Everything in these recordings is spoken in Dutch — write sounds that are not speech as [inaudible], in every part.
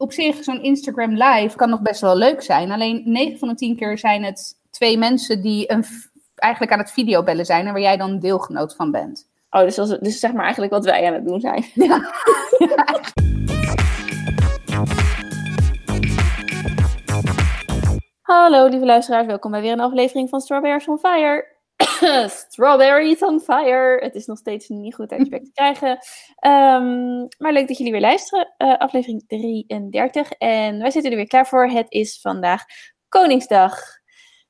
op zich, zo'n Instagram live kan nog best wel leuk zijn. Alleen 9 van de 10 keer zijn het twee mensen die een, eigenlijk aan het videobellen zijn en waar jij dan deelgenoot van bent. Oh, dus, als, dus zeg maar eigenlijk wat wij aan het doen zijn. Ja. [laughs] Hallo lieve luisteraars, welkom bij weer een aflevering van Strawberries on Fire. [coughs] Strawberries on Fire. Het is nog steeds niet goed uit je bek te krijgen. Ehm, maar leuk dat jullie weer luisteren. Uh, aflevering 33. En wij zitten er weer klaar voor. Het is vandaag Koningsdag.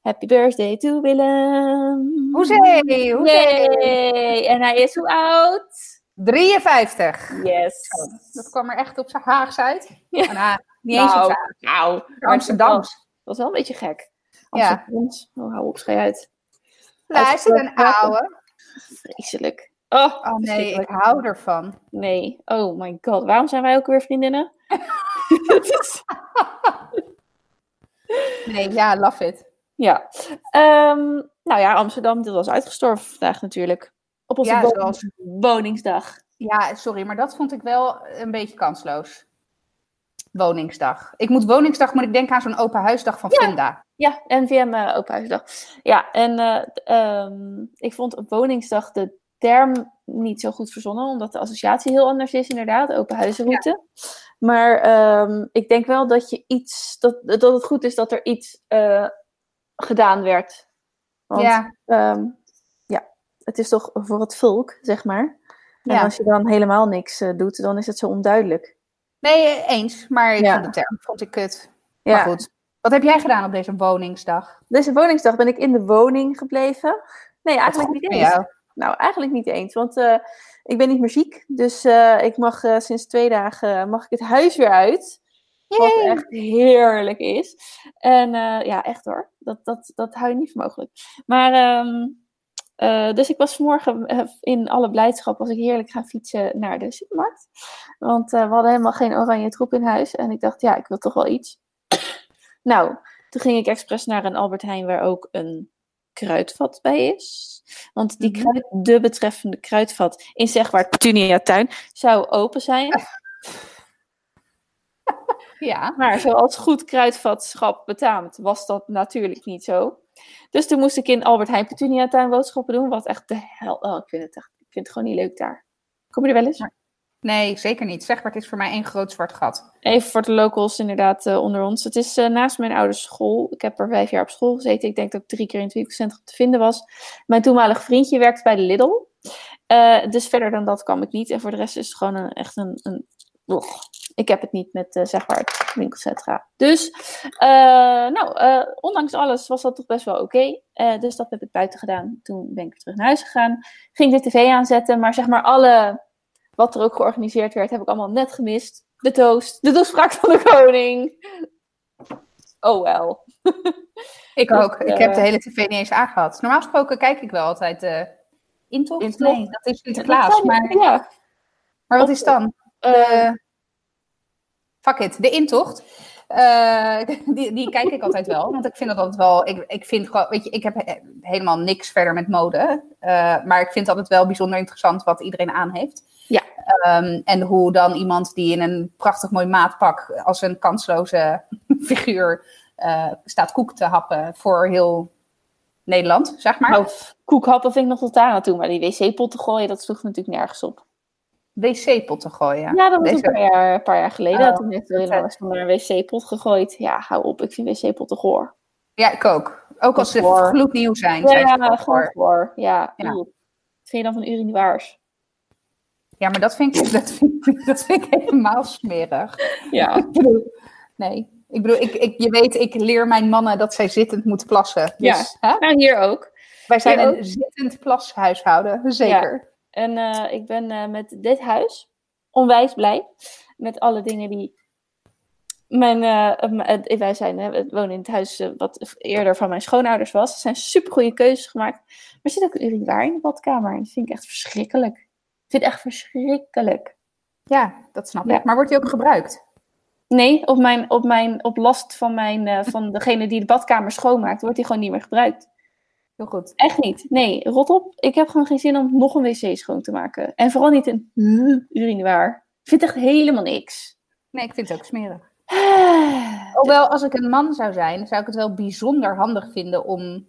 Happy birthday to Willem. Hoezee, hoezee. En hij is hoe oud? 53. Yes. Dat kwam er echt op zijn Haags uit. [laughs] Ja. Nou, niet eens op Nou, zijn nou, Amsterdams. Dat was wel een beetje gek. Ja. Amsterdams. Oh, hou op, schei uit. Luister, een ouwe. Vreselijk. Oh, Oh nee, ik hou ervan. Nee. Oh my god. Waarom zijn wij ook weer vriendinnen? [laughs] Nee, ja, love it. ja. Ehm, nou ja, Amsterdam, dit was uitgestorven vandaag natuurlijk. Op onze Ja, woningsdag. Ja, sorry, maar dat vond ik wel een beetje kansloos. Woningsdag. Ik moet Woningsdag, moet ik denken aan zo'n open huisdag van Vinda. Ja, NVM uh, Openhuisdag. Ja, en eh, ehm, ik vond woningsdag de term niet zo goed verzonnen, omdat de associatie heel anders is, inderdaad, open huizenroute. Maar ehm, ik denk wel dat je iets, dat, dat het goed is dat er iets eh, gedaan werd. Want Ja. ehm, ja, het is toch voor het volk, zeg maar. En Ja. als je dan helemaal niks eh, doet, dan is het zo onduidelijk. Nee, eh, eens. Maar ik Ja. vond de term vond ik kut. Ja. Maar goed. Wat heb jij gedaan op deze Woningsdag? Deze woningsdag ben ik in de woning gebleven. Nee, eigenlijk niet eens. jou. Nou, eigenlijk niet eens, want eh, ik ben niet meer ziek. Dus eh, ik mag sinds twee dagen mag ik het huis weer uit. Wat Yay. echt heerlijk is. En ja, echt hoor. Dat, dat, dat hou je niet voor mogelijk. Maar, ehm, eh, dus ik was vanmorgen eh, in alle blijdschap was ik heerlijk gaan fietsen naar de supermarkt. Want eh, we hadden helemaal geen oranje troep in huis. En ik dacht, ja, ik wil toch wel iets. [coughs] nou, toen ging ik expres naar een Albert Heijn waar ook een kruidvat bij is. Want die Mhm. kruid, de betreffende kruidvat in Zegwaard Petunia Tuin zou open zijn. [laughs] Ja. Maar zoals goed kruidvatschap betaamt, was dat natuurlijk niet zo. Dus toen moest ik in Albert Heijn Petunia Tuin boodschappen doen. Wat echt de hel. Oh, ik vind het echt. Ik vind het gewoon niet leuk daar. Kom je er wel eens? Nee, zeker niet. Zeg maar, het is voor mij één groot zwart gat. Even voor de locals inderdaad eh, onder ons. Het is eh, naast mijn ouders school. Ik heb er vijf jaar op school gezeten. Ik denk dat ik drie keer in het winkelcentrum te vinden was. Mijn toenmalig vriendje werkt bij de Lidl. Eh, dus verder dan dat kwam ik niet. En voor de rest is het gewoon een, echt een... een. Ik heb het niet met, eh, zeg maar, het winkelcentra. Dus, eh, nou, eh, ondanks alles was dat toch best wel oké. Dus dat heb ik buiten gedaan. Toen ben ik weer terug naar huis gegaan. Ging de tv aanzetten. Maar zeg maar, alle wat er ook georganiseerd werd, heb ik allemaal net gemist. De toast, de toespraak van de koning. Oh wel. Ik [laughs] ook. Ik heb de hele tv niet eens aangehad. Normaal gesproken kijk ik wel altijd de intocht. Intocht? Nee, dat is Sinterklaas. Maar, Ja. maar wat is dan? eh, De... Fuck it, de intocht. Eh, [laughs] die, die kijk ik altijd wel, want ik vind dat altijd wel. Ik, ik vind gewoon, weet je, ik heb he- helemaal niks verder met mode. eh, maar ik vind het altijd wel bijzonder interessant wat iedereen aan heeft. Ja. Ehm, en hoe dan iemand die in een prachtig mooi maatpak als een kansloze [laughs] figuur eh, staat koek te happen voor heel Nederland, zeg maar. nou, koekhappen vind ik nog tot daar naartoe. Maar die wc-pot te gooien, dat sloeg natuurlijk nergens op. Wc-pot te gooien. Ja, dat was Deze- een paar jaar, een paar jaar geleden. Oh, Toen heeft dat, Willem eens van naar een wc-pot gegooid. Ja, hou op. Ik vind wc-potten goor. Ja, ik ook. Ook als ze gloednieuw zijn. zijn ze Ja, goor. goor. Ja, Ja. ja. Wat vind je dan van urinoirs? Ja, maar dat vind ik, [laughs] dat vind ik, dat vind ik helemaal smerig. Ja. [laughs] Ik bedoel, nee. Ik bedoel, ik, ik, je weet, ik leer mijn mannen dat zij zittend moeten plassen. Dus, hè? Nou, hier ook. Wij zijn Hier een ook. zittend plashuishouden, zeker. En eh, ik ben eh, met dit huis onwijs blij. Met alle dingen die. Mijn, eh, wij zijn, eh, we wonen in het huis wat eerder van mijn schoonouders was. Er zijn super goede keuzes gemaakt. Maar er zit ook een urinoir in de badkamer. En dat vind ik echt verschrikkelijk. Ik vind het echt verschrikkelijk. Ja, dat snap Ja. ik. Maar wordt die ook gebruikt? Nee, op, mijn, op, mijn, op last van, mijn, van degene die de badkamer schoonmaakt, wordt die gewoon niet meer gebruikt. Heel goed. Echt niet. Nee, rot op. Ik heb gewoon geen zin om nog een wc schoon te maken. En vooral niet een urinoir. Ik vind echt helemaal niks. Nee, ik vind het ook smerig. Hoewel, als ik een man zou zijn, zou ik het wel bijzonder handig vinden om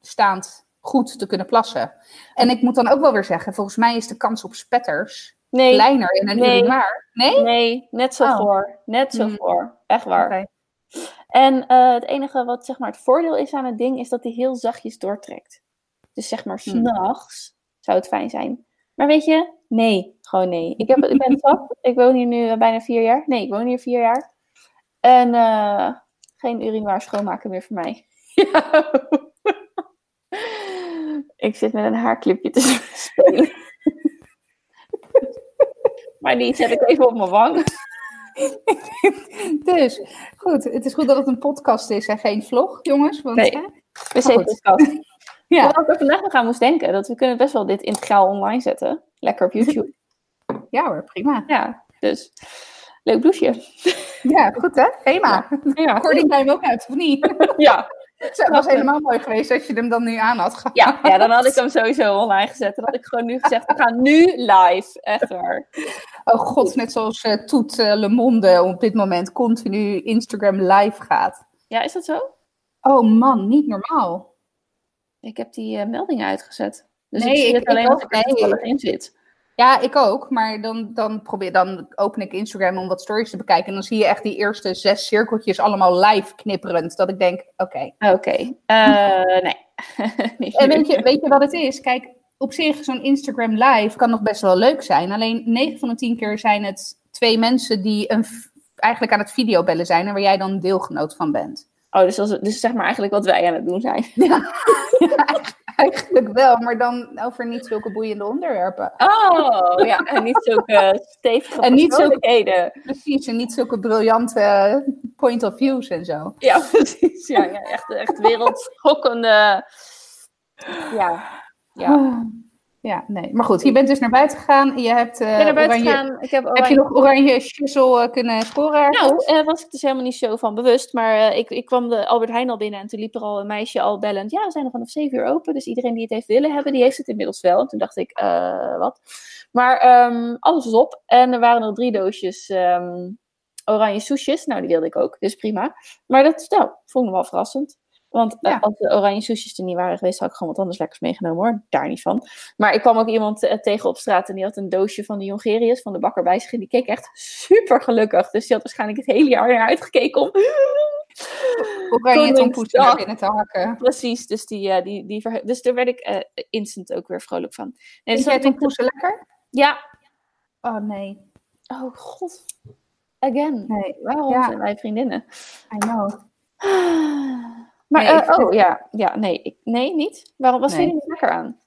staand goed te kunnen plassen. En ik moet dan ook wel weer zeggen, volgens mij is de kans op spetters Nee, kleiner in een Nee. urinoir. Nee? nee, net zo Oh. voor. Net zo Hmm. voor. Echt waar. En eh, het enige wat zeg maar het voordeel is aan het ding, is dat hij heel zachtjes doortrekt. Dus zeg maar, Hmm. s'nachts zou het fijn zijn. Maar weet je, nee, gewoon nee. Ik, heb, ik ben [laughs] zat. Ik woon hier nu eh, bijna vier jaar. Nee, ik woon hier vier jaar. En eh, geen urinoir schoonmaken meer voor mij. [laughs] Ja. ik zit met een haarclipje te spelen. [laughs] maar die zet ik even op mijn wang. [laughs] Dus, goed. Het is goed dat het een podcast is en geen vlog, jongens. Want, Nee. het vast. [laughs] Ja. Wat ik er vandaag nog aan moest denken, dat we kunnen best wel dit integraal online zetten. Lekker op YouTube. [laughs] ja hoor, prima. ja, dus leuk blouseje. Ja, goed hè? Thema. Ja, Kording bij hem ook uit, of niet? ja. [laughs] Het was helemaal mooi geweest als je hem dan nu aan had gehad. Ja, ja, dan had ik hem sowieso online gezet. Dan had ik gewoon nu gezegd, we gaan nu live. Echt waar. Oh god, net zoals eh, Toet eh, Le Monde op dit moment continu Instagram live gaat. Ja, is dat zo? Oh man, niet normaal. Ik heb die eh, meldingen uitgezet. Dus Nee, ik zie ik- het alleen ik als ik er Nee. toevallig in zit. Ja, ik ook. Maar dan, dan, probeer, dan open ik Instagram om wat stories te bekijken. En dan zie je echt die eerste zes cirkeltjes allemaal live knipperend. Dat ik denk, oké. Oké. Eh, [laughs] nee. En weet je, weet je wat het is? Kijk, op zich, zo'n Instagram live kan nog best wel leuk zijn. Alleen 9 van de 10 keer zijn het twee mensen die een, eigenlijk aan het videobellen zijn. En waar jij dan deelgenoot van bent. Oh, dus, als, dus zeg maar eigenlijk wat wij aan het doen zijn. [laughs] Eigenlijk wel, maar dan over niet zulke boeiende onderwerpen. Oh, ja. En niet zulke [laughs] stevige En niet zulke-. Precies, en niet zulke briljante point of views en zo. Ja, [laughs] precies. Ja, ja echt, echt wereldschokkende. Ja, ja. Ja, nee. Maar goed, je bent dus naar buiten gegaan. Je hebt, eh, Ik ben naar buiten oranje, gegaan. Ik heb heb je nog oranje shizzle eh, kunnen scoren? Nou, eh, was ik dus helemaal niet zo van bewust. Maar eh, ik, ik kwam de Albert Heijn al binnen en toen liep er al een meisje al bellend. Ja, we zijn er vanaf 7 uur open. Dus iedereen die het heeft willen hebben, die heeft het inmiddels wel. En toen dacht ik, eh, wat? Maar ehm, alles was op. En er waren nog drie doosjes ehm, oranje soesjes. Nou, die wilde ik ook. Dus prima. Maar dat nou, vond ik nog wel verrassend. Want eh, als de oranje soesjes er niet waren geweest, had ik gewoon wat anders lekkers meegenomen hoor. Daar niet van. Maar ik kwam ook iemand eh, tegen op straat en die had een doosje van de Jongerius van de bakker bij zich. En die keek echt super gelukkig. Dus die had waarschijnlijk het hele jaar naar uitgekeken om. Oranje tompoes binnen te hakken. Precies, dus, die, eh, die, die dus daar werd ik instant ook weer vrolijk van. Vind dus jij dat ik- tompoesen lekker? Ja. Oh nee, Oh god. Again. nee, Waarom Ja. zijn wij vriendinnen? I know. [sighs] Maar, Nee, ik eh, oh ja, ja nee, ik, nee, niet. Waarom, wat Nee. vind je er niet lekker aan?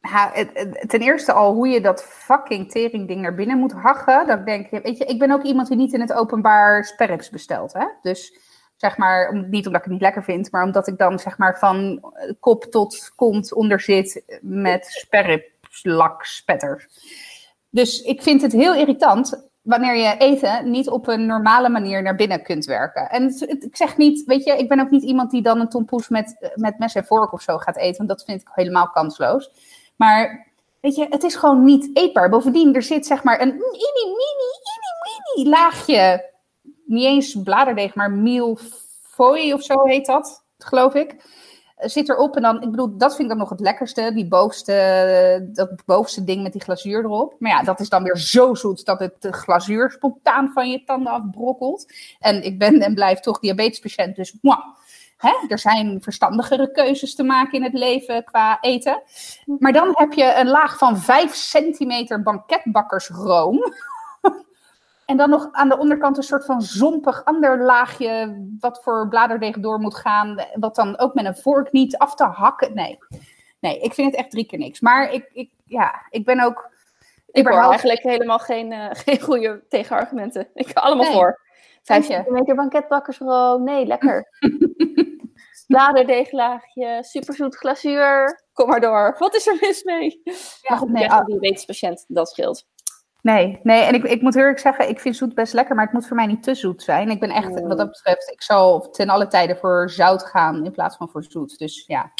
Ja, het- het- ten eerste al hoe je dat fucking teringding naar binnen moet haggen. Dat ik denk, weet je, ik ben ook iemand die niet in het openbaar sperrips bestelt. Hè? Dus zeg maar, om- niet omdat ik het niet lekker vind, maar omdat ik dan zeg maar van eh, kop tot kont onder zit met sperripslak spetters. Dus ik vind het heel irritant wanneer je eten niet op een normale manier naar binnen kunt werken. En ik zeg niet, weet je, ik ben ook niet iemand die dan een tompoes met, met mes en vork of zo gaat eten, want dat vind ik helemaal kansloos. Maar weet je, het is gewoon niet eetbaar. Bovendien, er zit zeg maar een mini, mini, mini, mini laagje, niet eens bladerdeeg, maar milfooi of zo heet dat, geloof ik. Zit erop en dan, ik bedoel, dat vind ik dan nog het lekkerste. Die bovenste, dat bovenste ding met die glazuur erop. Maar ja, dat is dan weer zo zoet dat het glazuur spontaan van je tanden afbrokkelt. En ik ben en blijf toch diabetespatiënt, dus moi. Hè? Er zijn verstandigere keuzes te maken in het leven qua eten. Maar dan heb je een laag van 5 centimeter banketbakkersroom. En dan nog aan de onderkant een soort van zompig ander laagje. wat voor bladerdeeg door moet gaan. Wat dan ook met een vork niet af te hakken. Nee, nee ik vind het echt drie keer niks. Maar ik, ik, ja, ik ben ook. Ik hoor überhaupt- eigenlijk helemaal geen, eh, [laughs] geen goede tegenargumenten. Ik ga allemaal Nee. voor. Vijf centimeter banketbakkersroom. Nee, lekker. [laughs] Bladerdeeglaagje, superzoet glazuur. Kom maar door. Wat is er mis mee? maar goed, nee, ben ah. een diabetespatiënt. Dat scheelt. Nee, nee, en ik, ik moet eerlijk zeggen, ik vind zoet best lekker, maar het moet voor mij niet te zoet zijn. Ik ben echt, Mm. wat dat betreft, ik zal ten alle tijden voor zout gaan in plaats van voor zoet. Dus ja,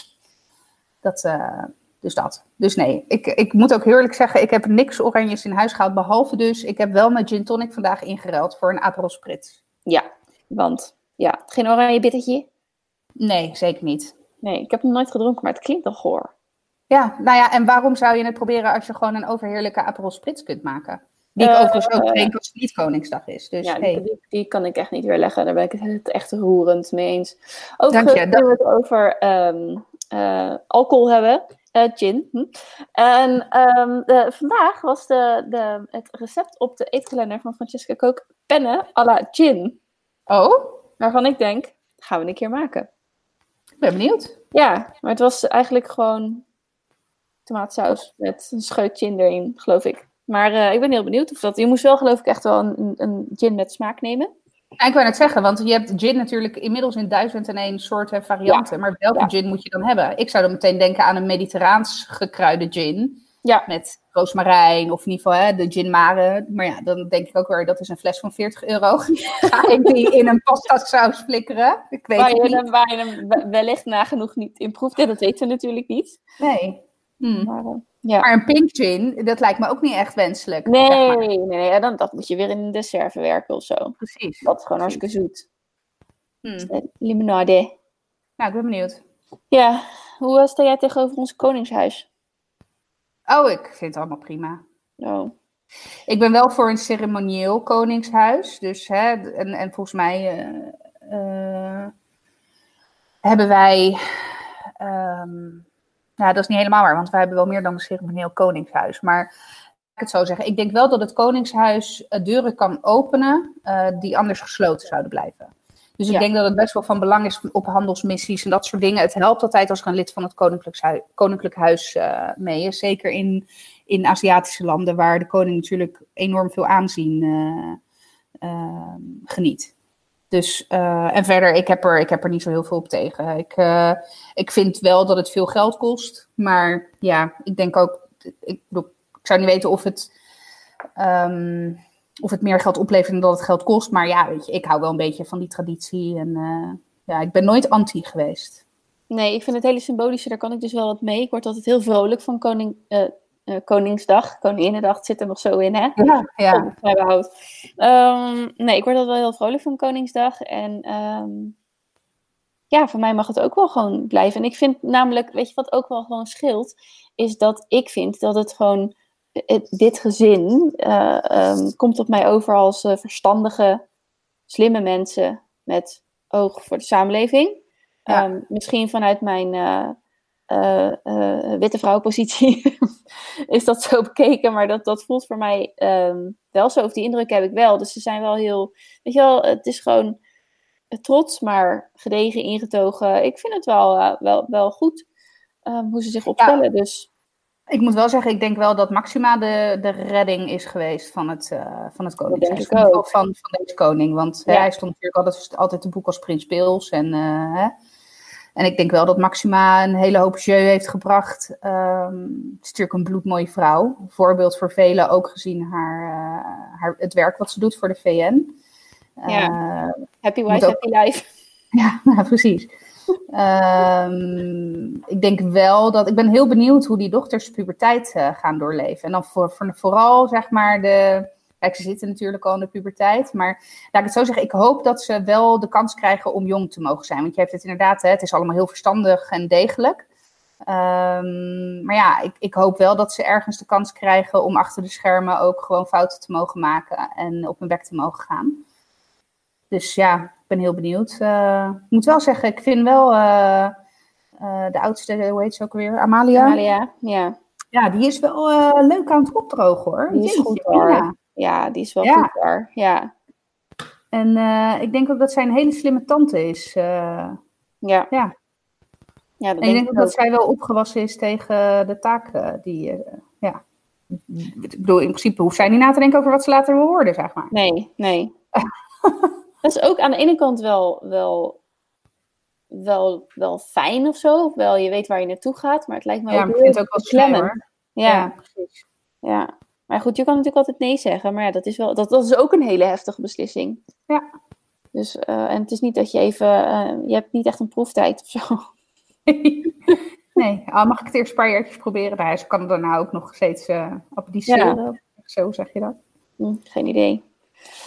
dat, eh, dus dat. Dus nee, ik, ik moet ook heel eerlijk zeggen, ik heb niks oranjes in huis gehaald, behalve dus, ik heb wel mijn gin tonic vandaag ingeruild voor een Aperol Spritz. Ja, want ja, geen oranje bittertje. Nee, zeker niet. Nee, ik heb hem nooit gedronken, maar het klinkt toch goor. Ja, nou ja, en waarom zou je het proberen als je gewoon een overheerlijke Aperol Spritz kunt maken? Die ik Eh, overigens ook eh, drink als het niet Koningsdag is. Dus Ja, hey. die, kan ik echt niet weerleggen. Daar ben ik het echt roerend mee eens. Dank Overigens, je, we het over ehm, eh, alcohol hebben. gin. Hm. En ehm, de- vandaag was de, de, het recept op de eetkalender van Francesca Kook pennen à la gin. Oh, Waarvan ik denk, gaan we een keer maken. ik ben benieuwd. Ja, maar het was eigenlijk gewoon tomaatsaus met een scheut gin erin, geloof ik. Maar eh, ik ben heel benieuwd of dat... Je moest wel geloof ik echt wel een, een gin met smaak nemen. Ja, ik wou net zeggen, want je hebt gin natuurlijk inmiddels in duizend en één soorten varianten. Maar welke Ja. gin moet je dan hebben? Ik zou dan meteen denken aan een mediterraans gekruide gin. Ja, Met roosmarijn of in ieder geval hè, de gin mare. Maar ja, dan denk ik ook weer, dat is een fles van 40 euro. [laughs] Ga ik die in een pasta saus flikkeren? Ik weet waar je, niet. hem, waar je hem we- wellicht nagenoeg niet in proeft. Ja, dat weten we natuurlijk niet. Nee. Hm. Maar, eh, ja. Maar een pink gin, dat lijkt me ook niet echt wenselijk. zeg Nee, maar. nee, nee, dan, dat moet je weer in een dessert verwerken of zo. Precies. Dat is gewoon hartstikke zoet. Hm. Eh, Limonade. Nou, ik ben benieuwd. Ja, hoe eh, sta jij tegenover ons koningshuis? Oh, ik vind het allemaal prima. Oh. Ik ben wel voor een ceremonieel koningshuis. Dus, hè, en, en volgens mij hebben wij. ehm, nou, dat is niet helemaal waar, want wij hebben wel meer dan een ceremonieel koningshuis. Maar ik het zo zeggen. Ik denk wel dat het koningshuis eh, deuren kan openen eh, die anders gesloten zouden blijven. Dus ik Ja. denk dat het best wel van belang is op handelsmissies en dat soort dingen. Het helpt altijd als er een lid van het koninklijk, hui- koninklijk huis eh, mee is. Zeker in, in Aziatische landen waar de koning natuurlijk enorm veel aanzien geniet. Dus, eh, en verder, ik heb, er, ik heb er niet zo heel veel op tegen. Ik, eh, ik vind wel dat het veel geld kost. Maar ja, ik denk ook, ik, zou niet weten of het, ehm, of het meer geld oplevert dan dat het geld kost. Maar ja, weet je, ik hou wel een beetje van die traditie. En eh, ja, ik ben nooit anti geweest. Nee, ik vind het hele symbolische, daar kan ik dus wel wat mee. Ik word altijd heel vrolijk van koning, Koningsdag. Koninginnedag zit er nog zo in, hè? Ja, ja. Ehm, nee, ik word altijd wel heel vrolijk van Koningsdag. En ehm, ja, voor mij mag het ook wel gewoon blijven. En ik vind namelijk, weet je wat ook wel gewoon scheelt? Is dat ik vind dat het gewoon, het- dit gezin eh, ehm, komt op mij over als eh, verstandige, slimme mensen met oog voor de samenleving. Ja. Misschien vanuit mijn eh, eh, eh, witte vrouwpositie [laughs] is dat zo bekeken, maar dat, dat voelt voor mij ehm, wel zo. Of die indruk heb ik wel. Dus ze zijn wel heel, weet je wel, het is gewoon trots, maar gedegen, ingetogen. Ik vind het wel, eh, wel, wel goed ehm, hoe ze zich opstellen. Dus Ik moet wel zeggen, ik denk wel dat Maxima de, de redding is geweest van het, van het ook. Van, van deze koning. Want Ja. hij stond natuurlijk altijd, altijd te boek als prins Pils. En, hè. En ik denk wel dat Maxima een hele hoop jeu heeft gebracht. Ehm, het is natuurlijk een bloedmooie vrouw. Een voorbeeld voor velen, ook gezien haar, eh, haar, het werk wat ze doet voor de VN. Ja. Eh, happy wife, ook- happy life. [laughs] ja, nou, precies. Ehm, ik denk wel dat. Ik ben heel benieuwd hoe die dochters puberteit eh, gaan doorleven. En dan voor, voor, vooral, zeg maar, de. Kijk, ze zitten natuurlijk al in de puberteit. Maar laat ik het zo zeggen, ik hoop dat ze wel de kans krijgen om jong te mogen zijn. Want je hebt het inderdaad, hè, het is allemaal heel verstandig en degelijk. Ehm, maar ja, ik, ik hoop wel dat ze ergens de kans krijgen om achter de schermen ook gewoon fouten te mogen maken en op hun bek te mogen gaan. Dus ja, ik ben heel benieuwd. Eh, ik moet wel zeggen, ik vind wel eh, eh, de oudste, hoe heet ze ook weer? Amalia. Amalia, ja. Ja, die is wel leuk aan het opdrogen hoor. Die is Jeetje, goed, hoor. ja. Ja, die is wel Ja. goed daar. Ja, En eh, ik denk ook dat zij een hele slimme tante is. eh. ja. Ja. Ja, dat en ik denk ook dat zij wel opgewassen is tegen de taak eh, die, ja. Ik bedoel, in principe hoeft zij niet na te denken over wat ze later wil worden, zeg maar. Nee, nee. [laughs] dat is ook aan de ene kant wel, wel, wel, wel fijn of zo. Wel, je weet waar je naartoe gaat, maar het lijkt me Ja, ook ik vind het ook wel hoor. Ja, ja, precies. ja. Maar goed, je kan natuurlijk altijd nee zeggen. Maar ja, dat is, wel, dat, dat is ook een hele heftige beslissing. Ja. Dus, eh, en het is niet dat je even... eh, je hebt niet echt een proeftijd of zo. [laughs] nee, al mag ik het eerst een paar jaartjes proberen. Nou, ze kan daarna ook nog steeds appliceren. Zo zeg je dat. Hm, geen idee.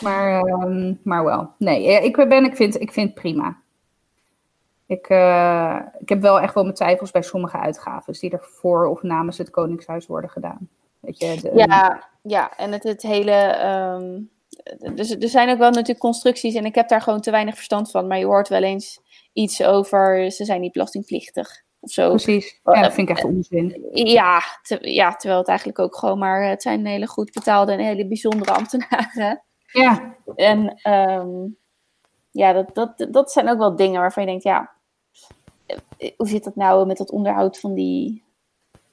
Maar, ehm, maar wel. Nee, ik, ben, ik, vind, ik vind het prima. Ik, uh, ik heb wel echt wel mijn twijfels bij sommige uitgaven die er voor of namens het Koningshuis worden gedaan. Weet je, de, ja, ja, en het, het hele. Um, dus er zijn ook wel natuurlijk constructies en ik heb daar gewoon te weinig verstand van. Maar je hoort wel eens iets over ze zijn niet belastingplichtig of zo. Precies, ja, dat vind ik echt onzin. Ja, ja, terwijl het eigenlijk ook gewoon maar... Het zijn hele goed betaalde en hele bijzondere ambtenaren. Ja. En um, ja, dat, dat, dat zijn ook wel dingen waarvan je denkt, ja... Hoe zit dat nou met het onderhoud van die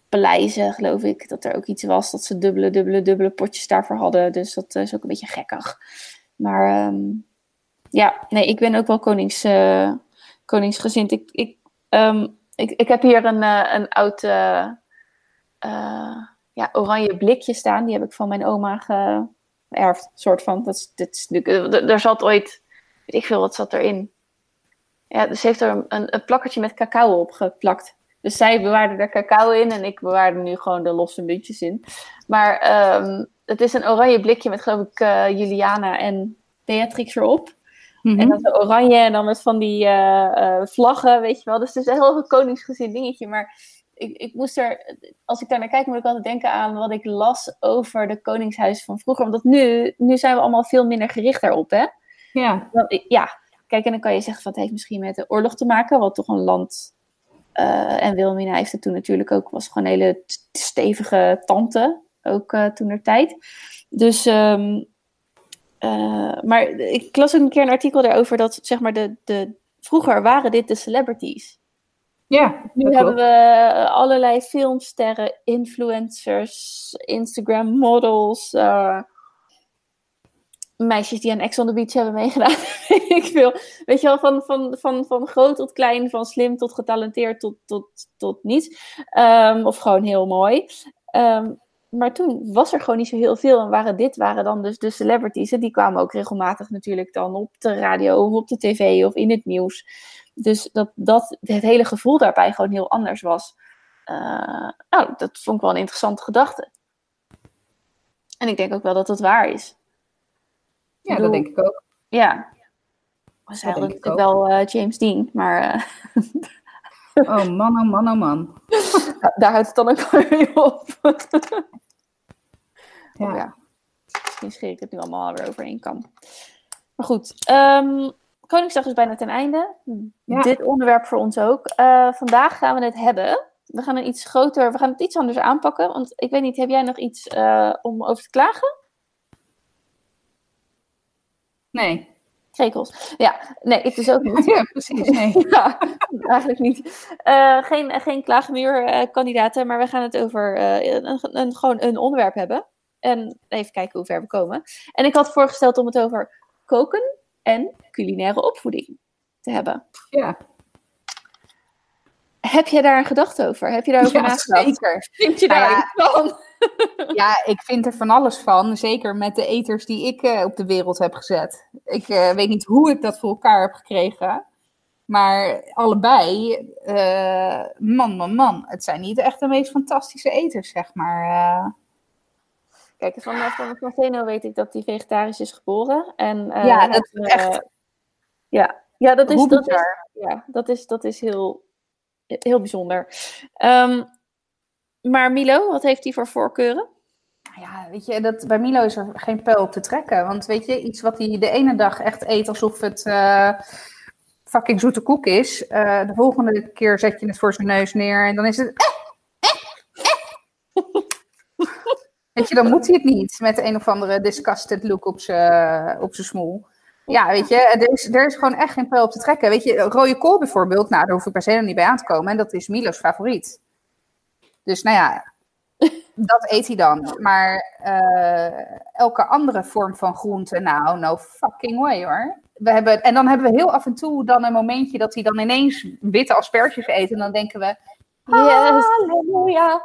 paleizen, geloof ik? Dat er ook iets was dat ze dubbele, dubbele, dubbele potjes daarvoor hadden. Dus dat is ook een beetje gekkig. Maar um, ja, nee, ik ben ook wel konings, uh, koningsgezind. Ik, ik um, ik, ik heb hier een, uh, een oud ja, oranje blikje staan. Die heb ik van mijn oma geërfd. soort van. Dat is, dit is, er zat ooit, weet ik veel, wat zat erin. Ja, dus heeft er een, een plakkertje met cacao op geplakt. Dus zij bewaarde er cacao in en ik bewaarde nu gewoon de losse muntjes in. Maar um, het is een oranje blikje met, geloof ik, uh, Juliana en Beatrix erop. En mhm. dan oranje en dan met van die uh, vlaggen, weet je wel. Dus het is een heel koningsgezin dingetje. Maar ik, ik moest er, als ik daar naar kijk, moet ik altijd denken aan wat ik las over de koningshuis van vroeger. Omdat nu, nu zijn we allemaal veel minder gericht daarop, hè? Ja. Ja, kijk, en dan kan je zeggen van het heeft misschien met de oorlog te maken, wat toch een land. Uh, en Wilhelmina heeft het toen natuurlijk ook, was gewoon een hele stevige tante, ook uh, toen er tijd. Dus um, uh, maar ik las ook een keer een artikel daarover dat zeg maar de, de vroeger waren dit de celebrities. Ja. Nu hebben we allerlei filmsterren, influencers, Instagram models, meisjes die aan Ex on the Beach hebben meegedaan. [laughs] ik veel. Weet je wel, van, van, van, van groot tot klein, van slim tot getalenteerd tot, tot, tot niets. Um, of gewoon heel mooi. Um, maar toen was er gewoon niet zo heel veel. En waren dit waren dan dus de celebrities. En die kwamen ook regelmatig natuurlijk dan op de radio of op de tv of in het nieuws. Dus dat, dat het hele gevoel daarbij gewoon heel anders was. Uh, nou, dat vond ik wel een interessante gedachte. En ik denk ook wel dat het waar is. Ja, dat denk ik ook. Ja. We zeiden natuurlijk wel uh, James Dean, maar... Uh, [laughs] oh man, oh man, oh man. [laughs] Daar houdt het dan ook weer op. ja. ja. Misschien ik het nu allemaal weer overheen kan. Maar goed, um, Koningsdag is bijna ten einde. Dit onderwerp voor ons ook. Uh, vandaag gaan we het hebben. We gaan een iets groter, we gaan het iets anders aanpakken. Want ik weet niet, heb jij nog iets uh, om over te klagen? Nee. Krekels. Ja, nee, ik dus ook niet. [laughs] Ja, precies. Nee. [laughs] ja, eigenlijk niet. Uh, geen, geen klaagmuurkandidaten, maar we gaan het over een, een, gewoon een onderwerp hebben. En even kijken hoe ver we komen. En ik had voorgesteld om het over koken en culinaire opvoeding te hebben. Ja. Heb je daar een gedachte over? Heb je daarover ja, nagedacht? Zeker. Vind je daar nou van? ja, ik vind er van alles van. Zeker met de eters die ik uh, op de wereld heb gezet. Ik uh, weet niet hoe ik dat voor elkaar heb gekregen. Maar allebei, uh, man, man, man. Het zijn niet echt de meest fantastische eters, zeg maar. Kijk, van, van, van Zeno weet ik dat hij vegetarisch is geboren. En, ja, dat is echt... Ja, ja dat, is, dat, is, ja, dat, is, dat is heel, heel bijzonder. Um, maar Milo, wat heeft hij voor voorkeuren? Ja, weet je, dat, bij Milo is er geen pijl op te trekken. Want weet je, iets wat hij de ene dag echt eet alsof het uh, fucking zoete koek is. Uh, de volgende keer zet je het voor zijn neus neer en dan is het... Eh, eh, [laughs] weet je, dan moet hij het niet met een of andere disgusted look op zijn op smoel. Ja, weet je, er is, er is gewoon echt geen pijl op te trekken. Weet je, rode kool bijvoorbeeld, nou, daar hoef ik per se niet bij aan te komen. En dat is Milo's favoriet. Dus nou ja, [laughs] dat eet hij dan. Maar uh, elke andere vorm van groente, nou, no fucking way hoor. We hebben, en dan hebben we heel af en toe dan een momentje dat hij dan ineens witte asperges eet. En dan denken we, yes. halleluja.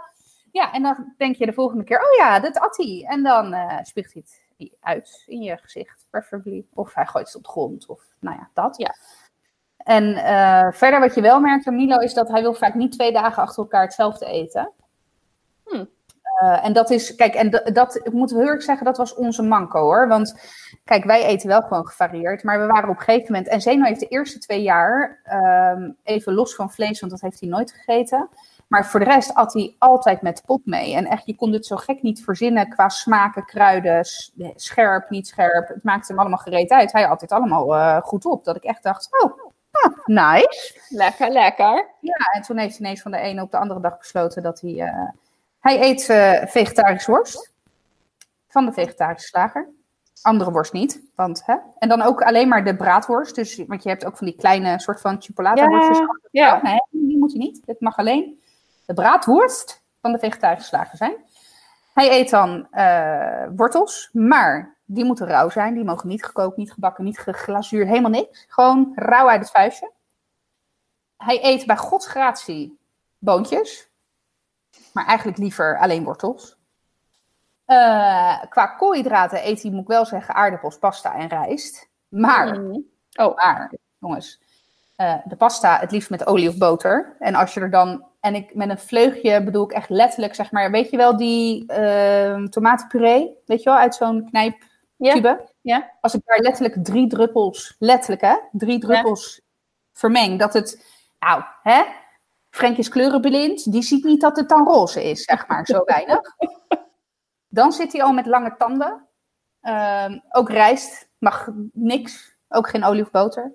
Ja, en dan denk je de volgende keer, oh ja, dat at hij. En dan uh, spuugt hij het uit in je gezicht, preferably. Of hij gooit het op de grond, of nou ja, dat. Ja. En uh, verder wat je wel merkt aan Milo is dat hij wil vaak niet twee dagen achter elkaar hetzelfde eten. Hmm. Uh, en dat is, kijk, en dat, ik moet heel erg zeggen, dat was onze manco hoor. Want kijk, wij eten wel gewoon gevarieerd, maar we waren op een gegeven moment, en Zeno heeft de eerste twee jaar, um, even los van vlees, want dat heeft hij nooit gegeten. Maar voor de rest at hij altijd met pot mee. En echt, je kon het zo gek niet verzinnen qua smaken, kruiden, scherp, niet scherp. Het maakte hem allemaal gereed uit. Hij had dit allemaal uh, goed op. Dat ik echt dacht, oh, oh, nice. Lekker, lekker. Ja, en toen heeft hij ineens van de ene op de andere dag besloten dat hij... Uh, hij eet uh, vegetarische worst van de vegetarische slager. Andere worst niet. Want, hè? En dan ook alleen maar de braadworst. Dus, want je hebt ook van die kleine soort van chipolata worstjes. Ja, ja. Nee, die moet hij niet. Dit mag alleen de braadworst van de vegetarische slager zijn. Hij eet dan uh, wortels, maar die moeten rauw zijn. Die mogen niet gekookt, niet gebakken, niet geglazuurd, helemaal niks. Gewoon rauw uit het vuistje. Hij eet bij godsgratie boontjes, maar eigenlijk liever alleen wortels. Uh, qua koolhydraten eet hij, moet ik wel zeggen, aardappels, pasta en rijst. Maar, mm. oh, maar, jongens, uh, de pasta het liefst met olie of boter. En als je er dan en ik met een vleugje bedoel ik echt letterlijk, zeg maar, weet je wel die uh, tomatenpuree, weet je wel, uit zo'n knijptube? Ja. ja. Als ik daar letterlijk drie druppels, letterlijk hè, drie druppels vermeng, dat het, nou, hè, Frank is kleurenblind, die ziet niet dat het dan roze is, zeg maar, zo weinig. [laughs] Dan zit hij al met lange tanden. Uh, ook rijst, mag niks, ook geen olie of boter.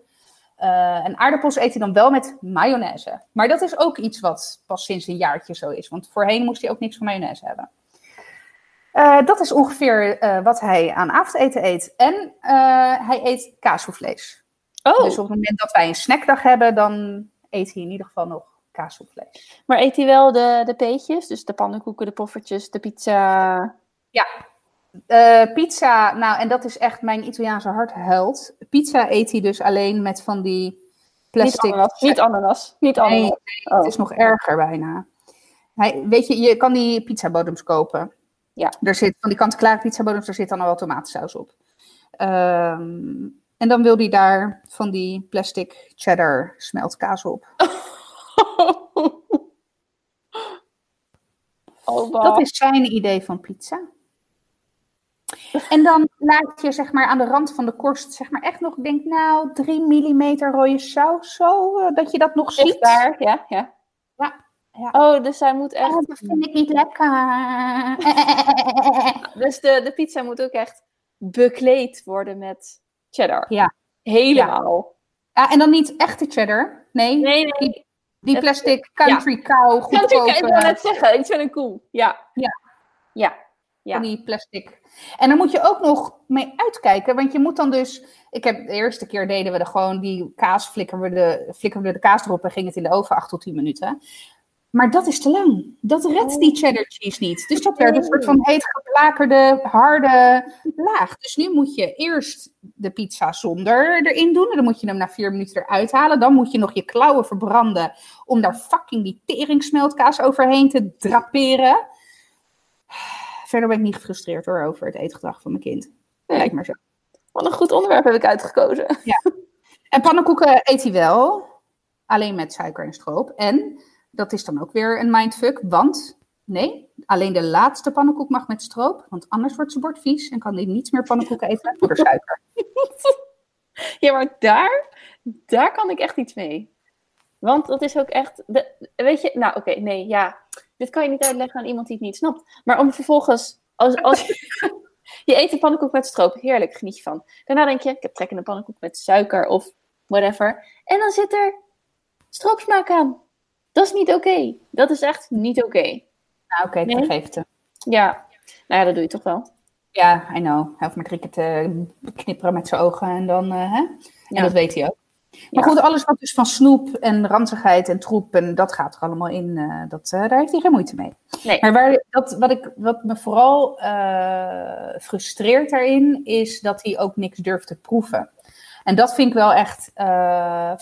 Uh, en aardappels eet hij dan wel met mayonaise. Maar dat is ook iets wat pas sinds een jaartje zo is. Want voorheen moest hij ook niks van mayonaise hebben. Uh, dat is ongeveer uh, wat hij aan avondeten eet. En hij eet kaasvlees. Oh. Dus op het moment dat wij een snackdag hebben, dan eet hij in ieder geval nog kaasvlees. Maar eet hij wel de, de peetjes? Dus de pannenkoeken, de poffertjes, de pizza? Ja, uh, pizza, nou, en dat is echt mijn Italiaanse hartheld. Pizza eet hij dus alleen met van die plastic... Niet ananas, niet ananas. Niet ananas. Nee, nee het is oh. nog erger bijna. Hij, weet je, je kan die pizzabodems kopen. Ja. Er zit, van die kant-klare pizzabodems, daar zit dan al wel tomatensaus op. Um, en dan wil hij daar van die plastic cheddar smeltkaas op. [laughs] Oh, dat is zijn idee van pizza. En dan laat je zeg maar aan de rand van de korst zeg maar echt nog, ik denk nou, 3 mm rode saus zo, uh, dat je dat nog ziet. daar, ja, ja. Ja. Ja. Oh, dus hij moet echt... Oh, dat vind ik niet lekker. [laughs] dus de, de pizza moet ook echt bekleed worden met cheddar. Ja. Helemaal. Ja, en dan niet echte cheddar. Nee, nee, nee. Die, die plastic country ja. cow goedkope. Country, ik wil net zeggen, iets van een koe. Ja. Ja. Ja. Ja. Van die plastic en dan moet je ook nog mee uitkijken, want je moet dan dus. Ik heb de eerste keer deden we er gewoon die kaas, flikkeren we de, flikkeren we de kaas erop en ging het in de oven 8 tot 10 minuten. Maar dat is te lang. Dat redt die cheddar cheese niet. Dus dat werd een soort van heet geblakerde, harde laag. Dus nu moet je eerst de pizza zonder erin doen. En dan moet je hem na vier minuten eruit halen. Dan moet je nog je klauwen verbranden om daar fucking die teringsmeltkaas overheen te draperen verder ben ik niet gefrustreerd hoor over het eetgedrag van mijn kind. Nee. Lijkt maar zo. Wat een goed onderwerp heb ik uitgekozen. Ja. En pannenkoeken eet hij wel, alleen met suiker en stroop. En dat is dan ook weer een mindfuck, want nee, alleen de laatste pannenkoek mag met stroop, want anders wordt zijn bord vies en kan hij niets meer pannenkoeken eten door [laughs] suiker. ja, maar daar, daar kan ik echt iets mee. Want dat is ook echt, de, weet je, nou oké, nee, ja, dit kan je niet uitleggen aan iemand die het niet snapt. Maar om vervolgens, als, als je [laughs] eet een pannenkoek met stroop, heerlijk, geniet je van. Daarna denk je, ik heb trek in een pannenkoek met suiker of whatever. En dan zit er stroopsmaak aan. Dat is niet oké. Dat is echt niet oké. Nou oké, okay, nee? vergeef het Ja, nou ja, dat doe je toch wel. Ja, I know. Hij hoeft maar drie keer te knipperen met zijn ogen en dan, uh, hè? En dat weet hij ook. Maar goed, alles wat dus van snoep en ranzigheid en troep en dat gaat er allemaal in, uh, dat, uh, daar heeft hij geen moeite mee. Nee. Maar waar, dat, wat, ik, wat me vooral uh, frustreert daarin, is dat hij ook niks durft te proeven. En dat vind ik wel echt,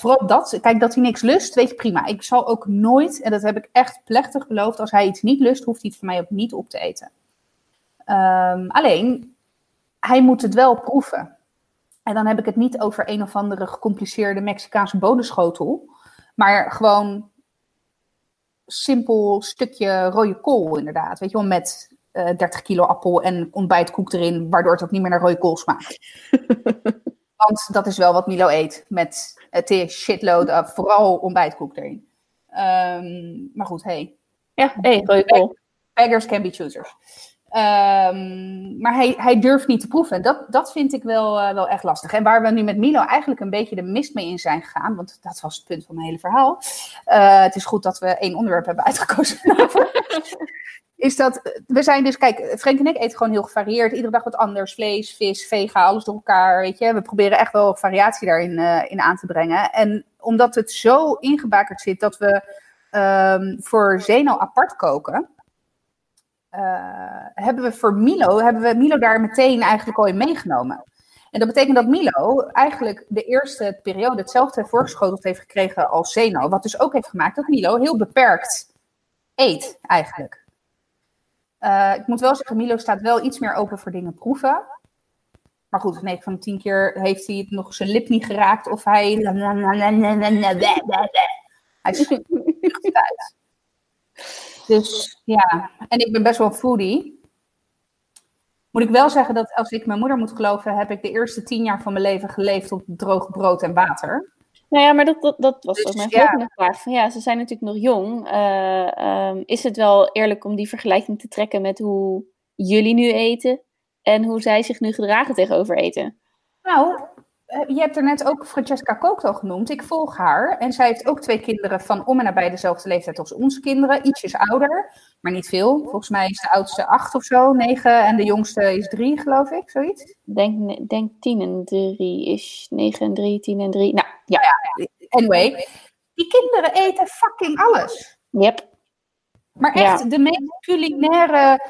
vooral dat, kijk, dat hij niks lust, weet je prima. Ik zal ook nooit, en dat heb ik echt plechtig beloofd, als hij iets niet lust, hoeft hij het voor mij ook niet op te eten. Um, alleen, hij moet het wel proeven. En dan heb ik het niet over een of andere gecompliceerde Mexicaanse bodenschotel. Maar gewoon simpel stukje rode kool, inderdaad. Weet je wel, met uh, 30 kilo appel en ontbijtkoek erin, waardoor het ook niet meer naar rode kool smaakt. [laughs] Want dat is wel wat Milo eet, met het shitload of vooral ontbijtkoek erin. Um, maar goed, hey. Ja, hey, rode kool. Beggars can be choosers. Um, maar hij, hij durft niet te proeven. Dat, dat vind ik wel, uh, wel echt lastig. En waar we nu met Milo eigenlijk een beetje de mist mee in zijn gegaan, want dat was het punt van mijn hele verhaal. Uh, het is goed dat we één onderwerp hebben uitgekozen. [laughs] is dat we zijn dus, kijk, Frank en ik eten gewoon heel gevarieerd. Iedere dag wat anders. Vlees, vis, vega, alles door elkaar. Weet je, we proberen echt wel variatie daarin uh, in aan te brengen. En omdat het zo ingebakerd zit dat we um, voor Zeno apart koken hebben we voor Milo, hebben we Milo daar meteen eigenlijk al in meegenomen. En dat betekent dat Milo eigenlijk de eerste periode hetzelfde voorgeschoteld heeft gekregen als Zeno. Wat dus ook heeft gemaakt dat Milo heel beperkt eet, eigenlijk. Uh, ik moet wel zeggen, Milo staat wel iets meer open voor dingen proeven. Maar goed, 9 van de 10 keer heeft hij het nog zijn lip niet geraakt. Of hij. Hij is uit. Dus ja, en ik ben best wel foodie. Moet ik wel zeggen dat als ik mijn moeder moet geloven, heb ik de eerste tien jaar van mijn leven geleefd op droog brood en water. Nou ja, maar dat, dat, dat was dus, ook mijn volgende ja. vraag. Van, ja, ze zijn natuurlijk nog jong. Uh, um, is het wel eerlijk om die vergelijking te trekken met hoe jullie nu eten en hoe zij zich nu gedragen tegenover eten? Nou, eh, je hebt er net ook Francesca Cocto genoemd. Ik volg haar. En zij heeft ook twee kinderen van om en nabij dezelfde leeftijd als onze kinderen. Ietsjes ouder, maar niet veel. Volgens mij is de oudste acht of zo, negen. En de jongste is drie, geloof ik, zoiets. Denk, denk tien en drie is negen en drie, tien en drie. Nou, ja. ja. Anyway, die kinderen eten fucking alles. Yep. Maar echt, ja. de meest culinaire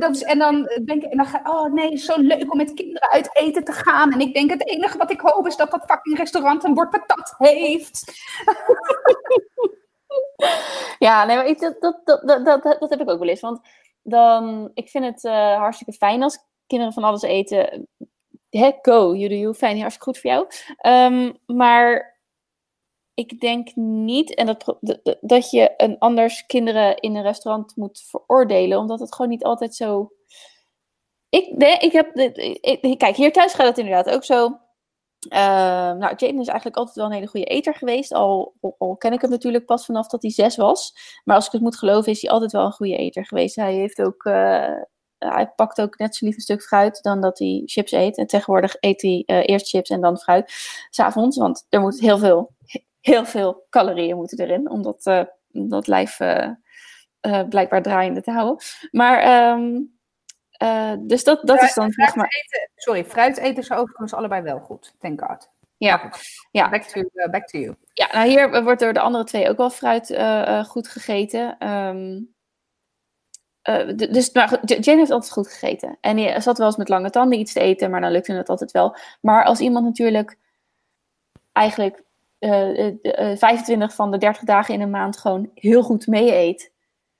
dat en dan denk ik, en dan ga oh nee, zo leuk om met kinderen uit eten te gaan. En ik denk, het enige wat ik hoop is dat dat fucking restaurant een bord patat heeft. [laughs] ja, nee, maar dat, dat, dat, dat, dat heb ik ook wel eens. Want dan, ik vind het uh, hartstikke fijn als kinderen van alles eten. Hè, go, you, fijn, hartstikke goed voor jou. Um, maar ik denk niet en dat, dat je een anders kinderen in een restaurant moet veroordelen, omdat het gewoon niet altijd zo. Ik, nee, ik heb. Ik, kijk, hier thuis gaat het inderdaad ook zo. Uh, nou, Jaden is eigenlijk altijd wel een hele goede eter geweest. Al, al, ken ik hem natuurlijk pas vanaf dat hij zes was. Maar als ik het moet geloven, is hij altijd wel een goede eter geweest. Hij heeft ook. Uh, hij pakt ook net zo lief een stuk fruit dan dat hij chips eet. En tegenwoordig eet hij uh, eerst chips en dan fruit. S'avonds, want er moet heel veel, heel veel calorieën moeten erin om dat, uh, dat lijf uh, uh, blijkbaar draaiende te houden. Maar, um, dus dat, dat is dan zeg maar... Eten, sorry, fruit eten ze overigens allebei wel goed, thank God. Ja, ja. Back, to, back to you. Ja, nou hier wordt door de andere twee ook wel fruit goed gegeten. Um, uh, dus maar, Jane heeft altijd goed gegeten. En hij zat wel eens met lange tanden iets te eten, maar dan lukte het altijd wel. Maar als iemand natuurlijk eigenlijk uh, uh, 25 van de 30 dagen in een maand gewoon heel goed mee eet,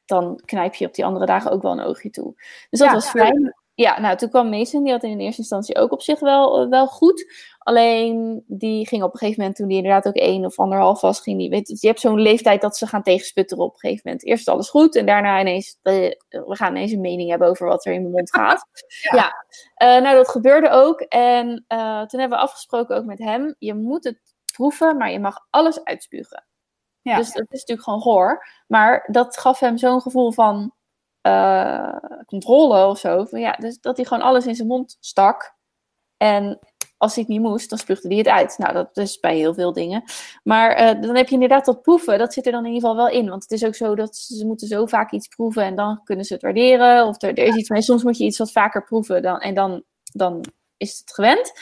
dan knijp je op die andere dagen ook wel een oogje toe. Dus dat ja, was vrij. Ja, nou, toen kwam Mason, die had in eerste instantie ook op zich wel, wel goed. Alleen die ging op een gegeven moment, toen die inderdaad ook één of anderhalf was, ging die, weet je, je hebt zo'n leeftijd dat ze gaan tegensputteren op een gegeven moment. Eerst alles goed en daarna ineens, we gaan ineens een mening hebben over wat er in mijn mond gaat. [laughs] ja, ja. Uh, nou dat gebeurde ook. En uh, toen hebben we afgesproken ook met hem, je moet het proeven, maar je mag alles uitspugen. Ja. Dus dat is natuurlijk gewoon goor. Maar dat gaf hem zo'n gevoel van uh, controle of zo. Van, ja, dus dat hij gewoon alles in zijn mond stak. En als hij het niet moest, dan spuugde hij het uit. Nou, dat is bij heel veel dingen. Maar uh, dan heb je inderdaad dat proeven. Dat zit er dan in ieder geval wel in. Want het is ook zo dat ze moeten zo vaak iets proeven en dan kunnen ze het waarderen. Of er, er is iets mee. Soms moet je iets wat vaker proeven dan, en dan, dan is het gewend.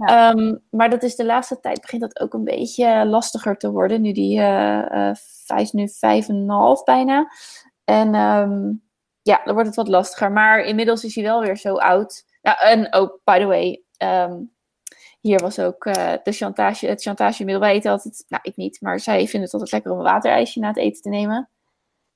Um, maar dat is de laatste tijd begint dat ook een beetje lastiger te worden. Nu die uh, is nu vijf en een half bijna. En um, ja, dan wordt het wat lastiger. Maar inmiddels is hij wel weer zo oud. En ook, oh, by the way, um, hier was ook uh, de chantage, het chantagemiddel. Wij eten altijd, nou ik niet, maar zij vinden het altijd lekker om een waterijsje na het eten te nemen.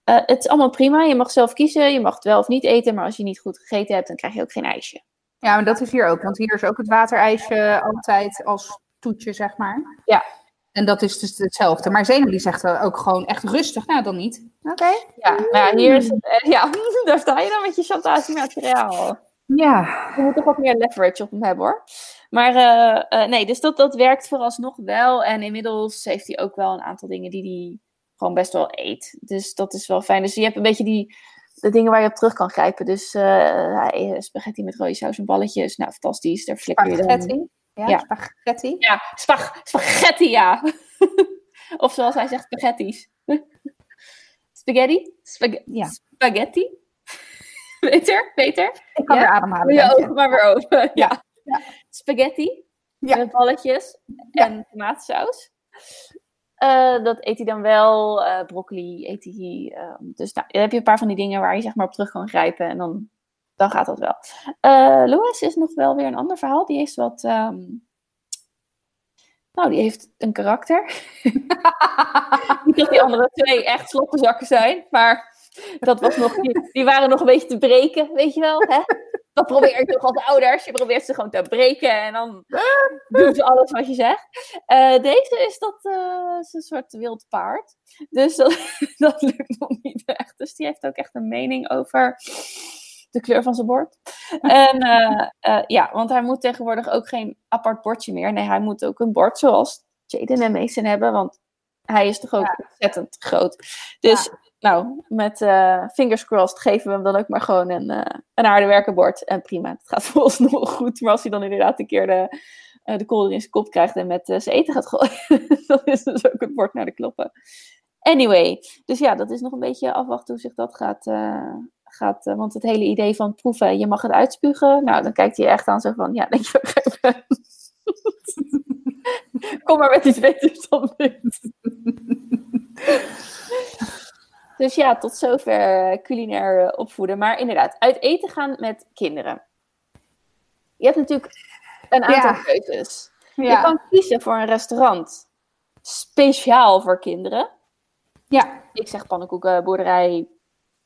Het is allemaal prima, je mag zelf kiezen, je mag het wel of niet eten, maar als je niet goed gegeten hebt, dan krijg je ook geen ijsje. Ja, maar dat is hier ook, want hier is ook het waterijsje altijd als toetje, zeg maar. Ja. En dat is dus hetzelfde. Maar Zeno die zegt ook gewoon echt rustig, nou dan niet. Oké. Ja, maar ja, hier is het, eh, ja, [laughs] daar sta je dan met je chantagemateriaal. Ja. Je moet toch wat meer leverage op hem hebben hoor. Maar eh, eh, nee, dus dat, dat werkt vooralsnog wel. En inmiddels heeft hij ook wel een aantal dingen die hij gewoon best wel eet. Dus dat is wel fijn. Dus je hebt een beetje die de dingen waar je op terug kan grijpen. Dus uh, spaghetti met rode saus en balletjes. Nou, fantastisch. Daar flikker je dan. Spaghetti? Ja, Ja. spaghetti. Ja, spag spaghetti, ja. [laughs] of zoals hij zegt, spaghetti's. [laughs] Spaghetti? Spag Ja. Spaghetti? [laughs] Beter? Beter? Ik kan Ja? weer ademhalen. Ogen maar weer open. Ja. Ja. Spaghetti Ja. met balletjes en tomatensaus. Eh, dat eet hij dan wel. eh, broccoli eet hij. eh, dus nou, dan heb je een paar van die dingen waar je zeg maar op terug kan grijpen. En dan, dan gaat dat wel. Eh Louis is nog wel weer een ander verhaal. Die heeft wat... ehm, nou, die heeft een karakter. [laughs] Niet dat die andere twee echt sloppenzakken zijn. Maar dat was nog, die, die waren nog een beetje te breken, weet je wel. Hè? Dat probeer je toch als ouders. Je probeert ze gewoon te breken en dan doen ze alles wat je zegt. Eh, deze is dat eh, is een soort wild paard. Dus dat, [laughs] dat lukt nog niet echt. Dus die heeft ook echt een mening over de kleur van zijn bord. En eh, ja, want hij moet tegenwoordig ook geen apart bordje meer. Nee, hij moet ook een bord zoals Jaden en Mason hebben. Want hij is toch ook ontzettend groot. Dus nou, met eh, fingers crossed geven we hem dan ook maar gewoon een, eh, een harde. En prima, het gaat [laughs] volgens nog goed. Maar als hij dan inderdaad een keer de, eh, de kolder in zijn kop krijgt en met zijn eten gaat gooien, [laughs] dan is dus ook het bord naar de kloppen. Anyway, dus ja, dat is nog een beetje afwachten hoe zich dat gaat. gaat want het hele idee van proeven, je mag het uitspugen. Nou, dan kijkt hij echt aan zo van, ja, denk je begrijpen. [laughs] Kom maar met iets beters dan dit. Dus ja, tot zover eh, culinair eh, opvoeden. Maar inderdaad, uit eten gaan met kinderen. Je hebt natuurlijk een aantal Ja. keuzes. Je kan kiezen voor een restaurant speciaal voor kinderen. ja. Ik zeg pannenkoeken, boerderij,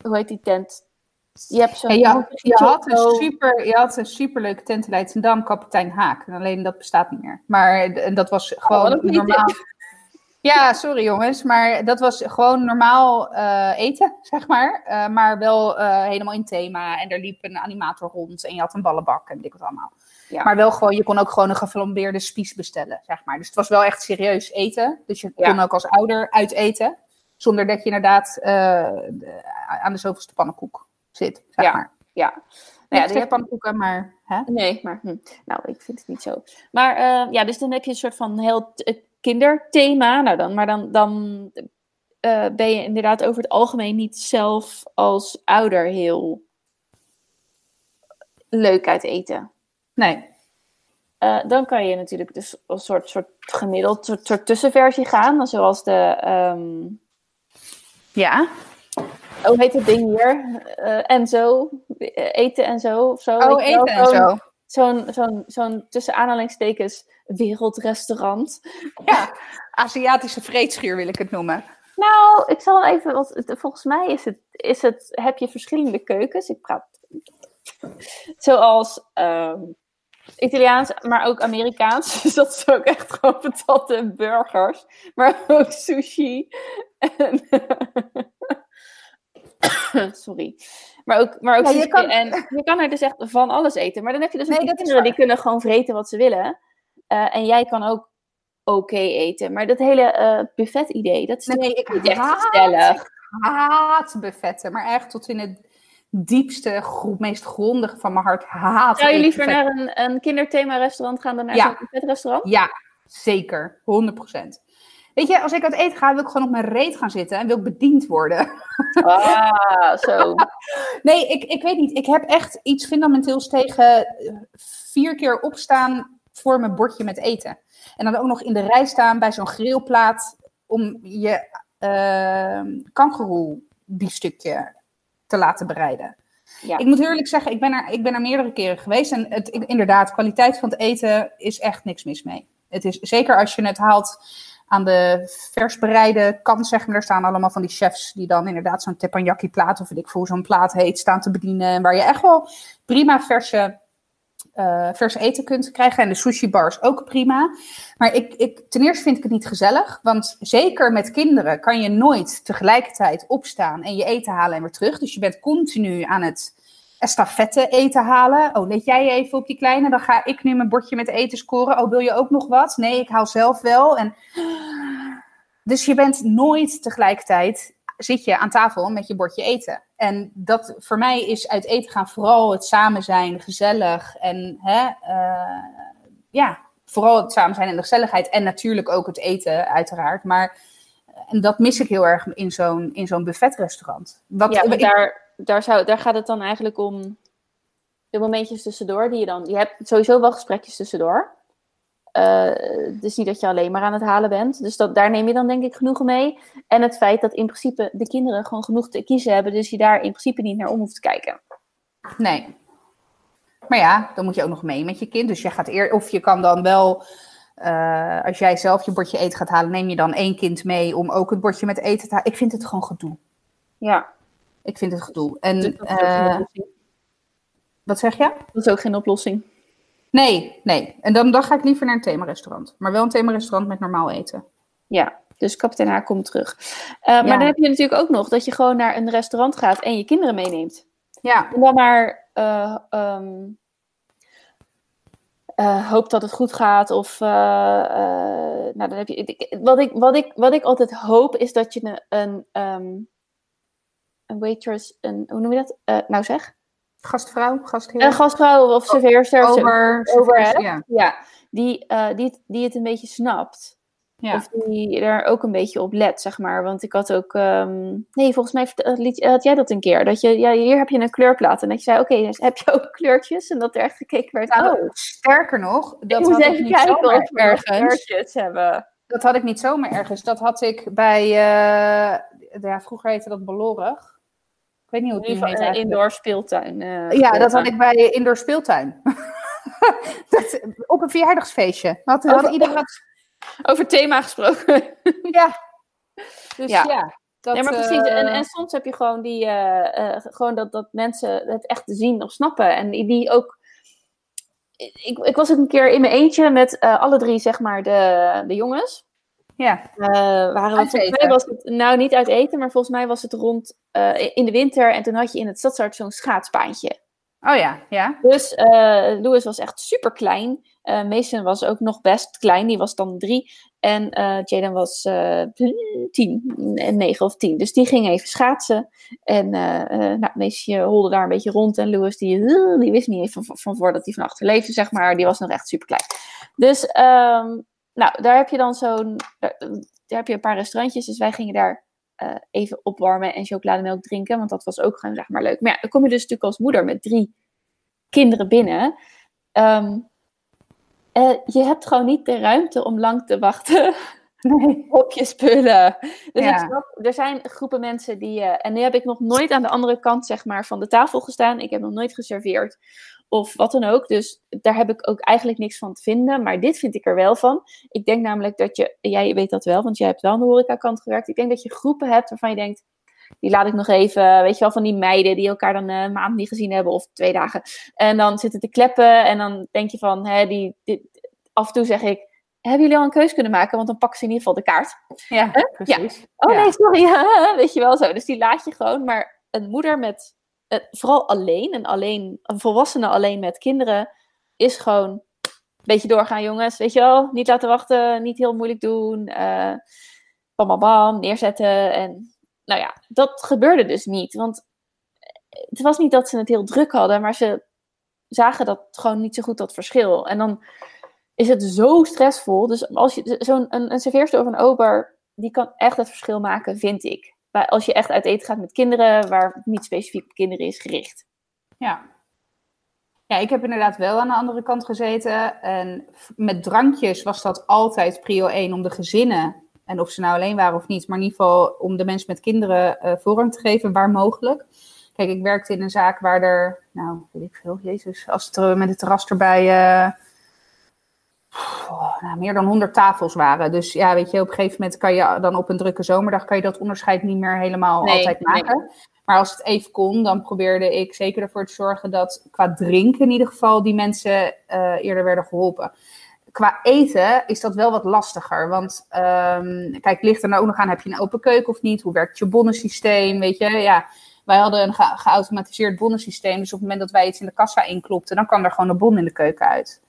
hoe heet die tent? Je hebt zo'n En je, je, had een super, je had een superleuke tent in Leidschendam, kapitein Haak. En alleen dat bestaat niet meer. Maar en dat was gewoon een niet. normaal. Ja, sorry jongens, maar dat was gewoon normaal eh, eten, [laughs] zeg maar. Eh, maar wel eh, helemaal in thema. En er liep een animator rond en je had een ballenbak en ik wat allemaal. Ja. Maar wel gewoon, je kon ook gewoon een geflambeerde spies bestellen, zeg maar. Dus het was wel echt serieus eten. Dus je Ja. kon ook als ouder uiteten. Zonder dat je inderdaad de- aan de zoveelste pannenkoek zit, zeg Ja. maar. Ja. Nou ja, pannenkoeken, maar... Hè? Nee, maar hm, nou, ik vind het niet zo. Maar ja, dus dan heb je een soort van heel kinderthema. Nou dan, maar dan, dan eh, ben je inderdaad over het algemeen niet zelf als ouder heel leuk uit eten. Nee. Eh, dan kan je natuurlijk dus een soort, soort gemiddeld, soort, soort tussenversie gaan. Zoals de, ehm, Ja. hoe heet het ding hier? Eh, en zo, eten en zo of zo. Oh, eten en zo. Zo'n, zo'n, zo'n tussen aanhalingstekens wereldrestaurant. Ja, Aziatische vreedschuur wil ik het noemen. Nou, ik zal even, want volgens mij is het, is het, heb je verschillende keukens. Ik praat. Zoals ehm, Italiaans, maar ook Amerikaans. Dus [laughs] dat is ook echt gewoon patatten burgers. Maar ook sushi. En, [coughs] sorry. Maar ook, maar ook Ja, je kan- En je kan er dus echt van alles eten. Maar dan heb je dus Nee, die kinderen die kunnen gewoon vreten wat ze willen. Eh, en jij kan ook oké eten. Maar dat hele eh buffet-idee, dat is Nee, ik niet echt haat, gezellig. ik haat buffetten. Maar echt tot in het diepste, meest grondige van mijn hart haat Zou je liever buffetten. naar een, een kinderthema-restaurant gaan dan naar Ja. zo'n buffetrestaurant? Ja, zeker. 100%. Weet je, als ik uit eten ga, wil ik gewoon op mijn reet gaan zitten en wil ik bediend worden. Ah, zo. [laughs] Nee, ik, ik weet niet. Ik heb echt iets fundamenteels tegen eh, vier keer opstaan voor mijn bordje met eten. En dan ook nog in de rij staan bij zo'n grillplaat om je uh, kangeroe biefstukje te laten bereiden. Ja. Ik moet eerlijk zeggen, ik ben, er, ik ben er meerdere keren geweest. En het, inderdaad, kwaliteit van het eten is echt niks mis mee. Het is, zeker als je het haalt aan de vers bereide kant, zeg maar. Er staan allemaal van die chefs die dan inderdaad zo'n teppanyaki plaat, of weet ik hoe zo'n plaat heet, staan te bedienen. En waar je echt wel prima verse uh, vers eten kunt krijgen. En de sushi bars ook prima. Maar ik, ik, ten eerste vind ik het niet gezellig. Want zeker met kinderen kan je nooit tegelijkertijd opstaan en je eten halen en weer terug. Dus je bent continu aan het estafette eten halen. Oh, let jij even op die kleine, dan ga ik nu mijn bordje met eten scoren. Oh, wil je ook nog wat? Nee, ik haal zelf wel. En... Dus je bent nooit tegelijkertijd zit je aan tafel met je bordje eten. En dat voor mij is uit eten gaan vooral het samen zijn, gezellig en hè, uh, ja, vooral het samen zijn en de gezelligheid en natuurlijk ook het eten uiteraard. Maar en dat mis ik heel erg in zo'n in zo'n buffetrestaurant. Wat, ja, daar, daar, zou, daar gaat het dan eigenlijk om de momentjes tussendoor die je dan. Je hebt sowieso wel gesprekjes tussendoor. Uh, dus niet dat je alleen maar aan het halen bent. Dus dat, daar neem je dan denk ik genoegen mee. En het feit dat in principe de kinderen gewoon genoeg te kiezen hebben. Dus je daar in principe niet naar om hoeft te kijken. Nee. Maar ja, dan moet je ook nog mee met je kind. Dus je gaat eer, of je kan dan wel, uh, als jij zelf je bordje eten gaat halen, neem je dan één kind mee om ook het bordje met eten te halen. Ik vind het gewoon gedoe. Ja. Ik vind het gedoe. En, uh, wat zeg je? Dat is ook geen oplossing. Nee, nee. En dan, dan ga ik liever naar een themarestaurant. Maar wel een themarestaurant met normaal eten. Ja, dus kapitein Haak komt terug. Uh, Maar dan heb je natuurlijk ook nog dat je gewoon naar een restaurant gaat en je kinderen meeneemt. Ja. En dan maar uh, um, uh, hoop dat het goed gaat. Of nou, dan heb je. Wat ik, wat, ik, wat ik altijd hoop is dat je een, een, um, een waitress, een, hoe noem je dat? nou zeg gastvrouw, gastheer? Een gastvrouw of serveerster. Over, over ja. ja. Die, uh, die, die het een beetje snapt. Ja. Of die er ook een beetje op let, zeg maar. Want ik had ook... Um, nee, volgens mij had jij dat een keer. Dat je, ja, hier heb je een kleurplaat. En dat je zei, oké, okay, heb je ook kleurtjes? En dat er echt gekeken werd. Nou, oh. sterker nog, dat ik had ik niet kijken of ergens. kleurtjes hebben. Dat had ik niet zomaar ergens. Dat had ik bij... Uh, ja, vroeger heette dat Belorig. Ik weet niet hoe het nu heet. Uh, indoor speeltuin. Uh, ja, dat had ik bij indoor speeltuin. [laughs] dat, op een verjaardagsfeestje. Had, had over, iedereen had... over thema gesproken. [laughs] ja. Dus ja. ja dat, ja, maar precies. En, en soms heb je gewoon, die, uh, gewoon dat, dat mensen het echt zien of snappen. En die, die ook. Ik, ik was ook een keer in mijn eentje met alle drie, zeg maar, de, de jongens. Ja. Uh, waren we, volgens mij was het, nou niet uit eten, maar volgens mij was het rond uh, in de winter. En toen had je in het stadshart zo'n schaatsbaantje. Oh ja, ja. Dus uh, Louis was echt super klein. Mason was ook nog best klein, die was dan drie. En Jaden was tien, negen of tien. Dus die ging even schaatsen. En nou, Mason holde daar een beetje rond. En Louis, die, die wist niet even van, van voordat hij van achter leefde, zeg maar. Die was nog echt super klein. Dus um, nou, daar heb je dan zo'n. Daar, heb je een paar restaurantjes. Dus wij gingen daar uh, even opwarmen en chocolademelk drinken. Want dat was ook gewoon zeg maar leuk. Maar ja, dan kom je dus natuurlijk als moeder met drie kinderen binnen. Um, uh, je hebt gewoon niet de ruimte om lang te wachten. [laughs] Nee. op je spullen. Dus ja. snap, er zijn groepen mensen die. Uh, en nu heb ik nog nooit aan de andere kant zeg maar, van de tafel gestaan. Ik heb nog nooit geserveerd of wat dan ook. Dus daar heb ik ook eigenlijk niks van te vinden. Maar dit vind ik er wel van. Ik denk namelijk dat je, jij weet dat wel, want jij hebt wel aan de horecakant gewerkt. Ik denk dat je groepen hebt waarvan je denkt, die laat ik nog even, weet je wel, van die meiden die elkaar dan een maand niet gezien hebben of twee dagen. En dan zitten te kleppen en dan denk je van, hè, die, af en toe zeg ik, hebben jullie al een keuze kunnen maken? Want dan pakken ze in ieder geval de kaart. Ja, precies. Ja. Oh nee, sorry. [laughs] Weet je wel zo. Dus die laat je gewoon. Maar een moeder met uh, vooral alleen, en alleen, een volwassene alleen met kinderen, is gewoon een beetje doorgaan, jongens. Weet je wel, niet laten wachten, niet heel moeilijk doen. Uh, bam, bam, neerzetten. En nou ja, dat gebeurde dus niet. Want het was niet dat ze het heel druk hadden, maar ze zagen dat gewoon niet zo goed dat verschil. En dan is het zo stressvol. Dus als je zo'n een, een of een ober, die kan echt het verschil maken, vind ik als je echt uit eten gaat met kinderen, waar het niet specifiek op kinderen is gericht. Ja. Ja, ik heb inderdaad wel aan de andere kant gezeten. En met drankjes was dat altijd prio 1 om de gezinnen, en of ze nou alleen waren of niet, maar in ieder geval om de mensen met kinderen uh, voorrang te geven, waar mogelijk. Kijk, ik werkte in een zaak waar er, nou, weet ik veel, jezus, als het met het terras erbij... Oh, nou, meer dan 100 tafels waren. Dus ja, weet je, op een gegeven moment kan je dan op een drukke zomerdag kan je dat onderscheid niet meer helemaal altijd maken. Maar als het even kon, dan probeerde ik zeker ervoor te zorgen dat qua drinken in ieder geval die mensen uh, eerder werden geholpen. Qua eten is dat wel wat lastiger. Want um, kijk, ligt er nou ook nog aan, heb je een open keuken of niet? Hoe werkt je bonnensysteem? Weet je, ja. Wij hadden een ge geautomatiseerd bonnensysteem. Dus op het moment dat wij iets in de kassa inklopten, dan kwam er gewoon een bon in de keuken uit.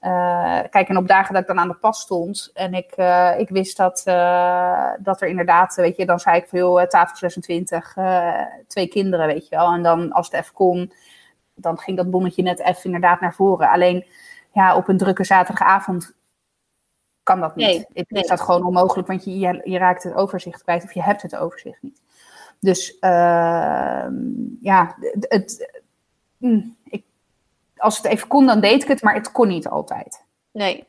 Uh, kijk, en op dagen dat ik dan aan de pas stond en ik, uh, ik wist dat, uh, dat er inderdaad, weet je, dan zei ik van joh, tafel 26, twee kinderen, weet je wel. En dan als het even kon, dan ging dat bonnetje net even inderdaad naar voren. Alleen, ja, op een drukke zaterdagavond kan dat niet. Nee, het is dat gewoon onmogelijk, want je, je, je, raakt het overzicht kwijt of je hebt het overzicht niet. Dus ehm, ja, het, het mm, ik als het even kon, dan deed ik het, maar het kon niet altijd. Nee.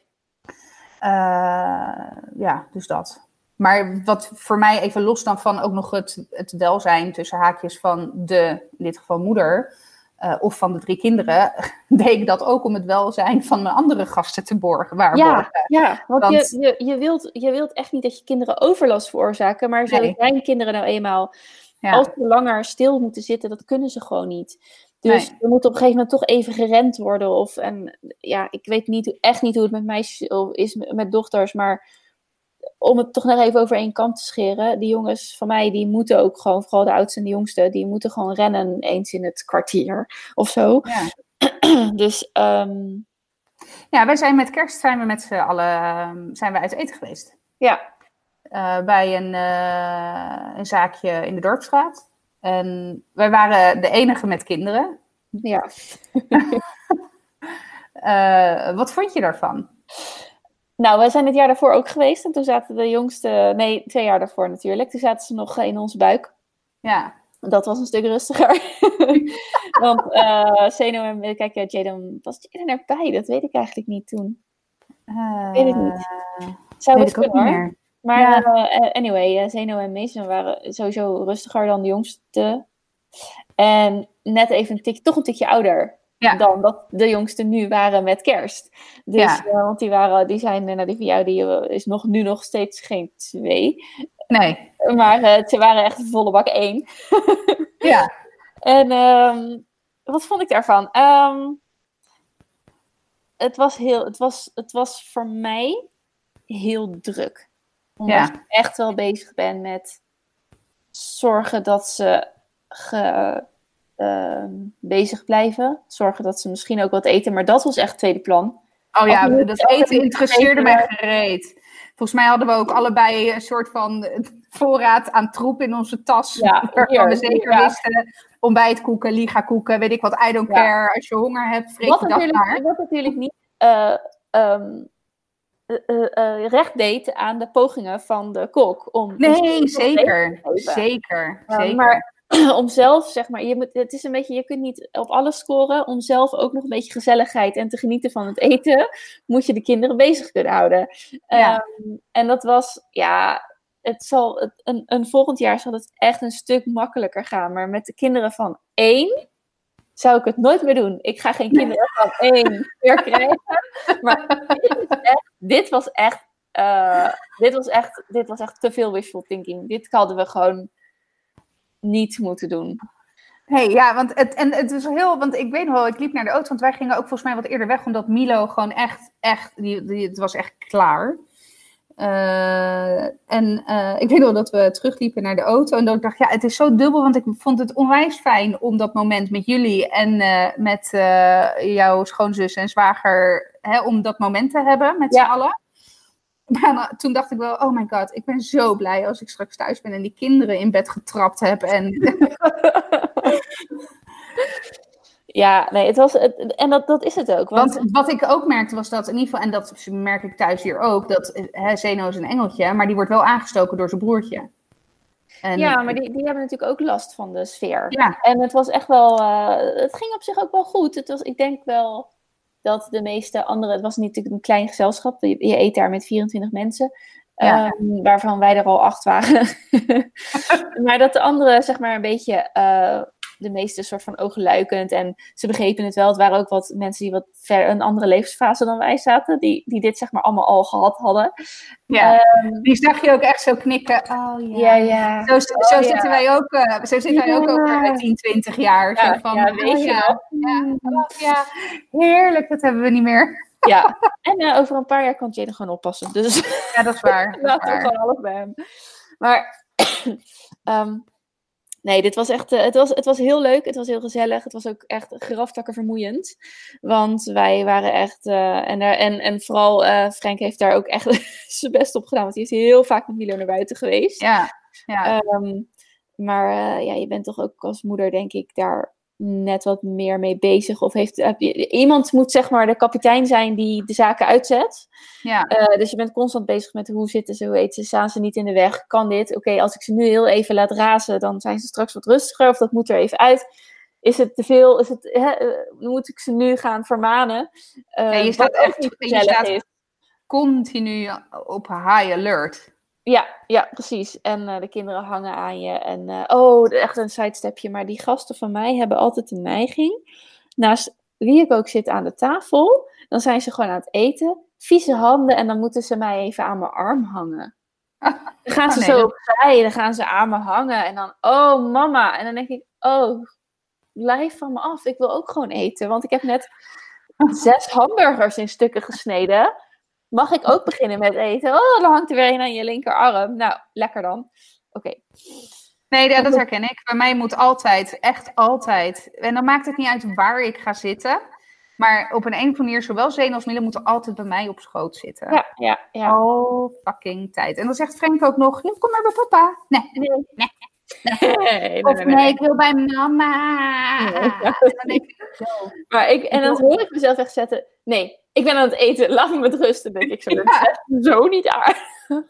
Uh, ja, dus dat. Maar wat voor mij even los dan van ook nog het, het welzijn tussen haakjes van de, in dit geval moeder, uh, of van de drie kinderen, [laughs] deed ik dat ook om het welzijn van mijn andere gasten te borgen. Ja, ja, want, want... Je, je, je, wilt, je wilt echt niet dat je kinderen overlast veroorzaken, maar zo nee. zijn kinderen nou eenmaal, ja. als ze langer stil moeten zitten, dat kunnen ze gewoon niet. Dus nee. er moet op een gegeven moment toch even gerend worden. Of, en ja, ik weet niet, echt niet hoe het met meisjes is, met dochters. Maar om het toch nog even over één kant te scheren. Die jongens van mij, die moeten ook gewoon, vooral de oudste en de jongste, die moeten gewoon rennen eens in het kwartier of zo. Ja. [clears throat] dus, um... Ja, wij zijn met kerst zijn we met z'n allen zijn we uit eten geweest. Ja. Uh, bij een, uh, een zaakje in de Dorpsstraat. En wij waren de enige met kinderen. Ja. uh, [laughs] wat vond je daarvan? Nou, wij zijn het jaar daarvoor ook geweest. En toen zaten de jongste, nee, twee jaar daarvoor natuurlijk. Toen zaten ze nog in onze buik. Ja. Dat was een stuk rustiger. [laughs] Want uh, Zeno en, kijk, Jaden, was Jaden erbij? Dat weet ik eigenlijk niet toen. Uh, weet ik niet. Zou het kunnen, hoor. Maar ja. uh, anyway, uh, Zeno en Mason waren sowieso rustiger dan de jongste. En net even een tikje, toch een tikje ouder ja. dan dat de jongste nu waren met kerst. Dus, ja. uh, want die, waren, die zijn, nou, die van jou die is nog, nu nog steeds geen twee. Nee. Maar ze waren echt volle bak één. [laughs] ja. En um, wat vond ik daarvan? Um, het, was heel, het, was, het was voor mij heel druk omdat ja. ik echt wel bezig ben met zorgen dat ze ge, uh, bezig blijven. Zorgen dat ze misschien ook wat eten. Maar dat was echt het tweede plan. Oh ja, dat eten interesseerde mij gereed. Volgens mij hadden we ook allebei een soort van voorraad aan troep in onze tas. Ja, waarvan we zeker ja. wisten, ontbijtkoeken, liga-koeken, weet ik wat, I don't ja. care. Als je honger hebt, vreet je dat maar. Wat natuurlijk niet... Uh, um, uh, uh, recht deed aan de pogingen van de kok. Om nee, zeker. Zeker. Zeker. Maar [clears throat] om zelf, zeg maar, je moet, het is een beetje, je kunt niet op alles scoren. Om zelf ook nog een beetje gezelligheid en te genieten van het eten, moet je de kinderen bezig kunnen houden. Ja. Um, en dat was, ja, het zal, het, een, een volgend jaar zal het echt een stuk makkelijker gaan. Maar met de kinderen van één zou ik het nooit meer doen. Ik ga geen kinderen van één meer krijgen. Maar dit, echt, dit was echt, uh, dit was echt, dit was echt te veel wishful thinking. Dit hadden we gewoon niet moeten doen. hey, ja, want het, en het is heel, want ik weet nog wel, ik liep naar de auto, want wij gingen ook volgens mij wat eerder weg, omdat Milo gewoon echt, echt, die, die, het was echt klaar. Uh, en uh, ik weet nog dat we terugliepen naar de auto. En dat ik dacht, ja, het is zo dubbel. Want ik vond het onwijs fijn om dat moment met jullie en uh, met jouw schoonzus en zwager, hè, om dat moment te hebben met ja. z'n allen. Maar toen dacht ik wel, oh my god, ik ben zo blij als ik straks thuis ben en die kinderen in bed getrapt heb. En [laughs] Ja, nee, het was, het, en dat, dat is het ook. Want... want... wat ik ook merkte was dat, in ieder geval, en dat merk ik thuis hier ook, dat hè, Zeno is een engeltje, maar die wordt wel aangestoken door zijn broertje. En, ja, maar die, die hebben natuurlijk ook last van de sfeer. Ja. En het was echt wel, uh, het ging op zich ook wel goed. Het was, ik denk wel dat de meeste andere, het was natuurlijk een klein gezelschap, je, je eet daar met 24 mensen. Ja. Um, waarvan wij er al acht waren. [laughs] maar dat de anderen, zeg maar, een beetje uh, de meeste soort van oogluikend. En ze begrepen het wel. Het waren ook wat mensen die wat ver een andere levensfase dan wij zaten. Die, die dit zeg maar allemaal al gehad hadden. Ja, um, die zag je ook echt zo knikken. Oh ja. Ja, ja. Zo, zo Oh, zitten ja. wij ook, uh, zo zitten wij ook over 10, 20 jaar. Ja, zo van, ja, weet oh, je ja, wel. ja, oh, ja, heerlijk, dat hebben we niet meer. Ja, en eh, over een paar jaar kan Jane gewoon oppassen. Dus Ja, dat is waar. [laughs] Dat laten we gewoon alles bij hem. Maar [clears throat] ehm, nee, dit was echt, eh, het, was, het was heel leuk. Het was heel gezellig. Het was ook echt graftakken vermoeiend. Want wij waren echt, eh, en, en, en vooral eh, Frank heeft daar ook echt [laughs] zijn best op gedaan. Want hij is heel vaak met Milo naar buiten geweest. Ja, ja. Ehm, maar ja, je bent toch ook als moeder, denk ik, daar net wat meer mee bezig. Of heeft, heb je, iemand moet zeg maar de kapitein zijn die de zaken uitzet. ja. Eh, dus je bent constant bezig met hoe zitten ze, hoe heet ze, staan ze niet in de weg, kan dit? Oké, als ik ze nu heel even laat razen, dan zijn ze straks wat rustiger of dat moet er even uit. Is het te veel? Is het, hè, eh, moet ik ze nu gaan vermanen? Eh, Ja, je wat staat echt- je staat-. Continu op high alert. Ja, ja, precies. En eh, de kinderen hangen aan je. En eh, oh, echt een sidestepje. Maar die gasten van mij hebben altijd de neiging. Naast wie ik ook zit aan de tafel, dan zijn ze gewoon aan het eten. Vieze handen en dan moeten ze mij even aan mijn arm hangen. Dan gaan ze Oh, nee, zo opzij, dan gaan ze aan me hangen. En dan, oh mama. En dan denk ik, oh, blijf van me af. Ik wil ook gewoon eten. Want ik heb net [laughs] zes hamburgers in stukken gesneden. Mag ik ook beginnen met eten? Oh, dan hangt er weer een aan je linkerarm. Nou, lekker dan. Oké. Nee, ja, dat herken ik. Bij mij moet altijd, echt altijd. En dan maakt het niet uit waar ik ga zitten. Maar op een, of andere manier, zowel Zeen als Mille moeten altijd bij mij op schoot zitten. Ja, ja, ja. Al fucking tijd. En dan zegt Frank ook nog, "Ja, kom maar bij papa. Nee, Nee. Nee, nee, of nee, nee, nee, nee. ik wil bij mama. Nee. En dan denk ik, zo. Maar ik, en dan hoor ik mezelf echt zetten. Nee, ik ben aan het eten. Laat me met rust. Dan denk ik zo, dat is echt zo niet aardig.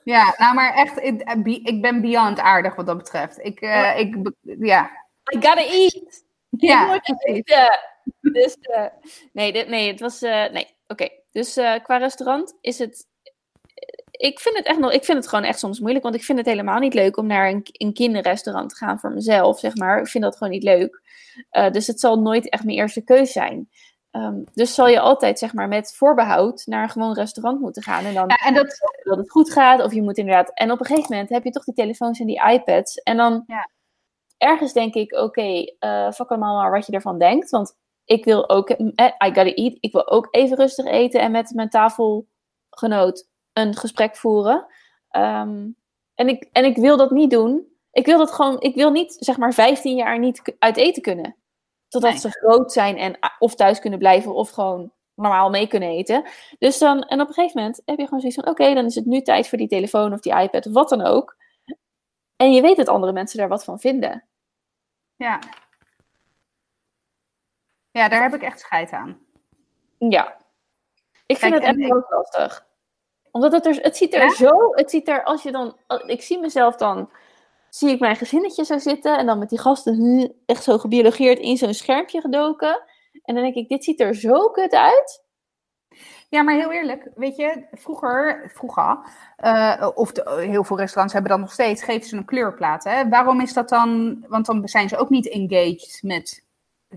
Ja, nou maar echt, ik, ik ben beyond aardig wat dat betreft. Ik, eh, ik, ja. I gotta eat. Ja, ik eten. Dus, eh, nee, dit, nee, het was, eh, nee, oké. Dus eh, qua restaurant is het, ik vind het echt nog, ik vind het gewoon echt soms moeilijk, want ik vind het helemaal niet leuk om naar een, een kinderrestaurant te gaan voor mezelf, zeg maar. Ik vind dat gewoon niet leuk. Eh, dus het zal nooit echt mijn eerste keus zijn. Ehm, dus zal je altijd, zeg maar, met voorbehoud naar een gewoon restaurant moeten gaan. En dan Ja, en dat, dat het goed gaat, of je moet inderdaad. En op een gegeven moment heb je toch die telefoons en die iPads. En dan Ja. ergens denk ik, oké, eh fuck allemaal maar wat je ervan denkt. Want ik wil ook, eh, I gotta eat. Ik wil ook even rustig eten en met mijn tafelgenoot een gesprek voeren. Ehm, en, ik, en ik wil dat niet doen. Ik wil dat gewoon, ik wil niet zeg maar 15 jaar niet uit eten kunnen. Totdat Nee. ze groot zijn en of thuis kunnen blijven of gewoon normaal mee kunnen eten. Dus dan, en op een gegeven moment heb je gewoon zoiets van: oké, dan is het nu tijd voor die telefoon of die iPad of wat dan ook. En je weet dat andere mensen daar wat van vinden. ja. Ja, daar heb ik echt scheid aan. Ja. Ik vind het echt heel lastig. Omdat het er, het ziet er Ja? zo, het ziet er, als je dan, ik zie mezelf dan, zie ik mijn gezinnetje zo zitten en dan met die gasten echt zo gebiologeerd in zo'n schermpje gedoken. En dan denk ik, dit ziet er zo kut uit. Ja, maar heel eerlijk, weet je, vroeger, vroeger eh, of de- heel veel restaurants hebben dat nog steeds, geven ze een kleurplaat. Hè? Waarom is dat dan? Want dan zijn ze ook niet engaged met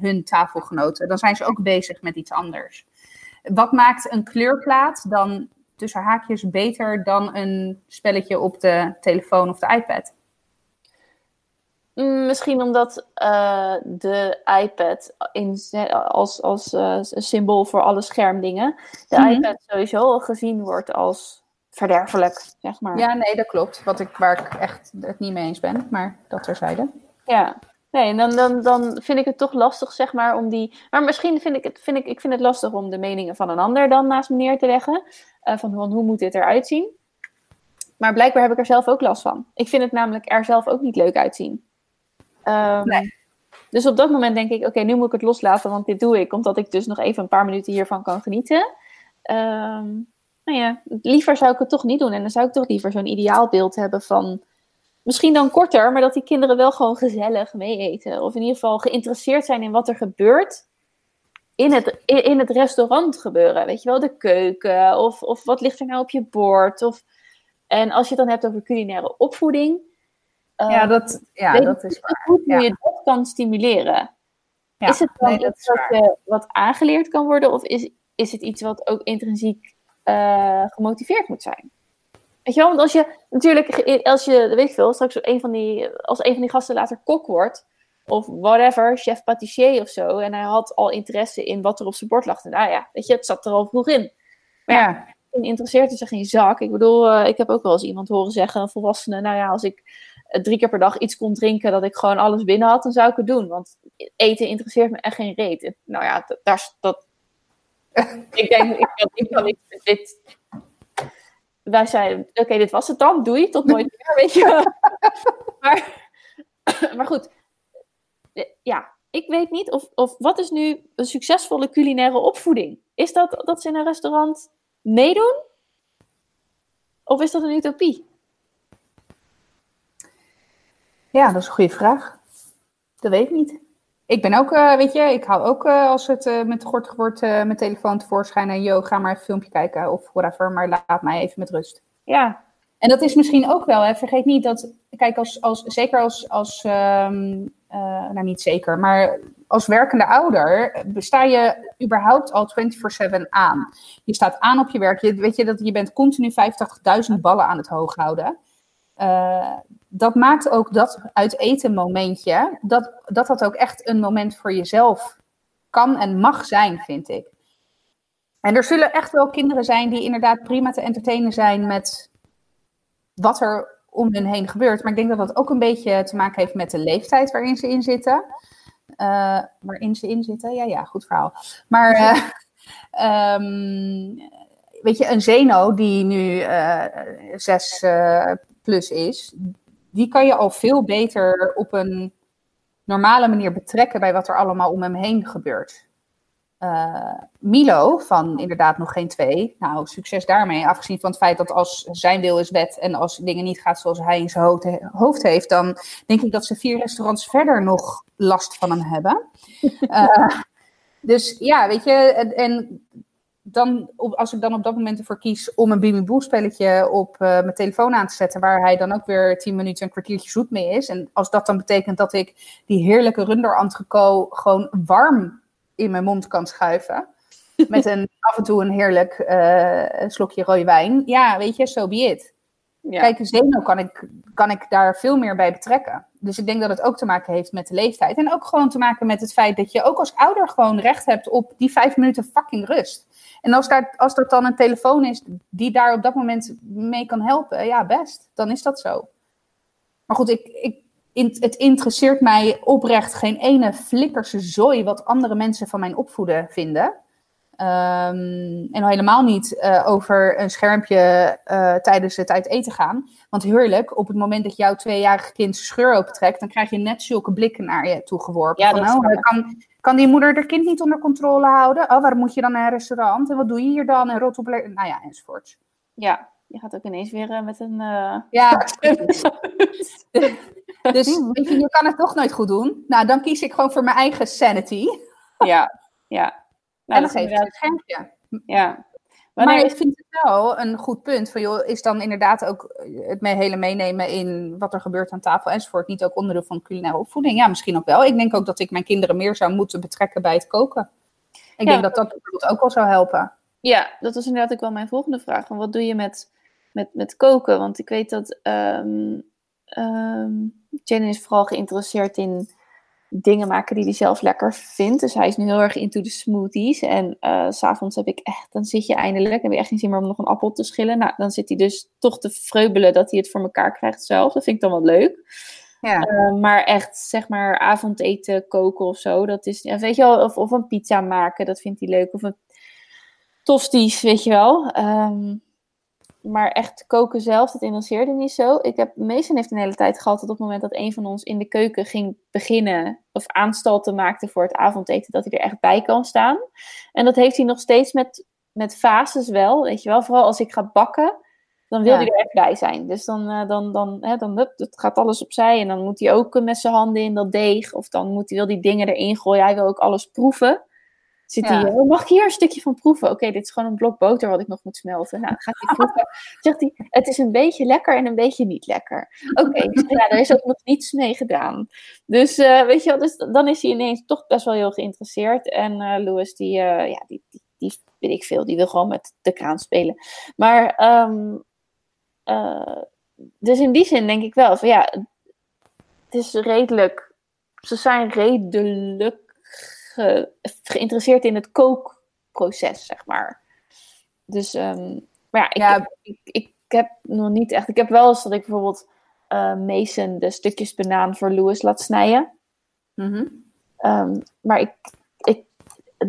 hun tafelgenoten. Dan zijn ze ook bezig met iets anders. Wat maakt een kleurplaat dan tussen haakjes beter dan een spelletje op de telefoon of de iPad? Mm, Misschien omdat eh, de iPad in, als, als een symbool voor alle schermdingen, de Mhm. iPad sowieso al gezien wordt als verderfelijk, zeg maar. Ja, nee, dat klopt. Wat ik, waar ik echt het niet mee eens ben, maar dat terzijde. Ja. Nee, en dan, dan, dan vind ik het toch lastig, zeg maar, om die... Maar misschien vind ik het, vind ik, ik vind het lastig om de meningen van een ander dan naast me neer te leggen. Eh, van, van hoe moet dit eruit zien? Maar blijkbaar heb ik er zelf ook last van. Ik vind het namelijk er zelf ook niet leuk uitzien. Ehm, Nee. Dus op dat moment denk ik, oké, nu moet ik het loslaten, want dit doe ik, omdat ik dus nog even een paar minuten hiervan kan genieten. Ehm, nou ja, liever zou ik het toch niet doen. En dan zou ik toch liever zo'n ideaalbeeld hebben van misschien dan korter, maar dat die kinderen wel gewoon gezellig mee eten. Of in ieder geval geïnteresseerd zijn in wat er gebeurt in het, in, het restaurant gebeuren. Weet je wel, de keuken of, of wat ligt er nou op je bord. Of, en als je het dan hebt over culinaire opvoeding. Ja, eh, dat, ja, weet dat is goed hoe ja. je dat kan stimuleren. Ja, is het dan nee, dat iets wat, waar. je, wat aangeleerd kan worden? Of is, is het iets wat ook intrinsiek eh, gemotiveerd moet zijn? Weet je wel, want als je natuurlijk, als je, weet ik veel, straks een van die, als een van die gasten later kok wordt, of whatever, chef patissier of zo, en hij had al interesse in wat er op zijn bord lag. En, nou ja, weet je, het zat er al vroeg in. Maar ja, Ja, interesseert zich geen zak. Ik bedoel, eh, ik heb ook wel eens iemand horen zeggen, een volwassene, nou ja, als ik eh, drie keer per dag iets kon drinken, dat ik gewoon alles binnen had, dan zou ik het doen. Want eten interesseert me echt geen reet. Nou ja, daar, is- dat... [laughs] ik denk, ik kan, ik kan niet, dit... Wij zeiden, oké, dit was het dan, doei, tot nooit [laughs] meer, weet je maar, [coughs] maar goed, ja, ik weet niet of, of wat is nu een succesvolle culinaire opvoeding? Is dat dat ze in een restaurant meedoen? Of is dat een utopie? ja, dat is een goede vraag. Dat weet ik niet. Ik ben ook, eh, weet je, ik hou ook eh, als het eh, met gort wordt, eh, mijn telefoon tevoorschijn en yo, ga maar even een filmpje kijken of whatever, maar laat mij even met rust. Ja, En dat is misschien ook wel, hè, vergeet niet dat, kijk, als, als, zeker als, als ehm, eh, nou niet zeker, maar als werkende ouder sta je überhaupt al 24-7 aan. Je staat aan op je werk, je, weet je, dat je bent continu 85.000 ballen aan het hoog houden. Eh, dat maakt ook dat uit eten momentje, dat, dat dat ook echt een moment voor jezelf kan en mag zijn, vind ik. En er zullen echt wel kinderen zijn die inderdaad prima te entertainen zijn met wat er om hen heen gebeurt. Maar ik denk dat dat ook een beetje te maken heeft met de leeftijd waarin ze in zitten. Eh, waarin ze in zitten, ja, ja, goed verhaal. Maar eh, [laughs] ehm, weet je, een Zeno die nu eh, zes eh, plus is, die kan je al veel beter op een normale manier betrekken bij wat er allemaal om hem heen gebeurt. Eh, Milo, van inderdaad nog geen twee. Nou, succes daarmee. Afgezien van het feit dat als zijn wil is wet en als dingen niet gaat zoals hij in zijn hoofd, hoofd heeft, dan denk ik dat ze vier restaurants verder nog last van hem hebben. [laughs] Eh, dus ja, weet je, en, en dan, als ik dan op dat moment ervoor kies om een Bimi Boe spelletje op eh, mijn telefoon aan te zetten, waar hij dan ook weer tien minuten een kwartiertje zoet mee is. En als dat dan betekent dat ik die heerlijke runder entrecote gewoon warm in mijn mond kan schuiven. [laughs] Met een, af en toe een heerlijk eh, slokje rode wijn. Ja, weet je, so be it. ja. Kijk, Zeno kan ik, kan ik daar veel meer bij betrekken. Dus ik denk dat het ook te maken heeft met de leeftijd. En ook gewoon te maken met het feit dat je ook als ouder gewoon recht hebt op die vijf minuten fucking rust. En als, daar, als dat dan een telefoon is die daar op dat moment mee kan helpen, ja, best. Dan is dat zo. Maar goed, ik, ik, in, het interesseert mij oprecht geen ene flikkerse zooi wat andere mensen van mijn opvoeden vinden. Ehm, en al helemaal niet eh, over een schermpje eh, tijdens het uit eten gaan. Want heerlijk, op het moment dat jouw tweejarige kind zijn scheur opentrekt, dan krijg je net zulke blikken naar je toe geworpen. Ja, van, dat oh, kan, kan die moeder haar kind niet onder controle houden? Oh, waarom moet je dan naar een restaurant? En wat doe je hier dan? En rot op... Nou ja, enzovoort. ja, je gaat ook ineens weer eh, met een... eh, Ja, [laughs] [laughs] dus weet je, je kan het toch nooit goed doen. Nou, dan kies ik gewoon voor mijn eigen sanity. [laughs] ja, ja. Nou, en dan geef ik het schermpje. Ja. Maar ik vind het wel een goed punt. Van, joh, is dan inderdaad ook het mee- hele meenemen in wat er gebeurt aan tafel enzovoort. Niet ook onderdeel van culinaire opvoeding? Ja, misschien ook wel. Ik denk ook dat ik mijn kinderen meer zou moeten betrekken bij het koken. Ik Ja. denk dat dat bijvoorbeeld ook wel zou helpen. Ja, dat was inderdaad ook wel mijn volgende vraag. Van wat doe je met, met, met koken? Want ik weet dat Jane is vooral geïnteresseerd in dingen maken die hij zelf lekker vindt. Dus hij is nu heel erg into de smoothies. En s s'avonds heb ik echt, dan zit je eindelijk, heb je echt geen zin meer om nog een appel te schillen. Nou, dan zit hij dus toch te vreubelen dat hij het voor elkaar krijgt zelf. Dat vind ik dan wel leuk. Ja. Eh, maar echt, zeg maar, avondeten, koken of zo, dat is, weet je wel, of, of een pizza maken, dat vindt hij leuk. Of een tosties, weet je wel. Ehm, maar echt koken zelf, dat interesseerde niet zo. Ik heb, Mason heeft een hele tijd gehad dat op het moment dat een van ons in de keuken ging beginnen, of aanstalten maakte voor het avondeten, dat hij er echt bij kan staan. En dat heeft hij nog steeds met, met fases wel, weet je wel. Vooral als ik ga bakken, dan wil Ja. hij er echt bij zijn. Dus dan, eh, dan, dan, hè, dan hup, het gaat alles opzij. En dan moet hij ook met zijn handen in dat deeg. Of dan moet hij, wil die dingen erin gooien. Hij wil ook alles proeven. Zit hij, oh, mag ik hier een stukje van proeven? Oké, dit is gewoon een blok boter wat ik nog moet smelten. Nou, gaat [laughs] hij proeven. Zegt hij, het is een beetje lekker en een beetje niet lekker. Oké, ja, daar is ook nog niets mee gedaan. Dus uh, weet je wel, dus dan is hij ineens toch best wel heel geïnteresseerd. En uh, Louis, die, uh, ja, die, die, die, weet ik veel, die wil gewoon met de kraan spelen. Maar, um, dus in die zin denk ik wel van ja, het is redelijk, ze zijn redelijk ge, geïnteresseerd in het kookproces, zeg maar. Dus, um, maar ja, ik, ja. Ik, ik, heb nog niet echt. Ik heb wel eens dat ik bijvoorbeeld uh, Mason de stukjes banaan voor Louis laat snijden. Mm -hmm. um, maar ik, ik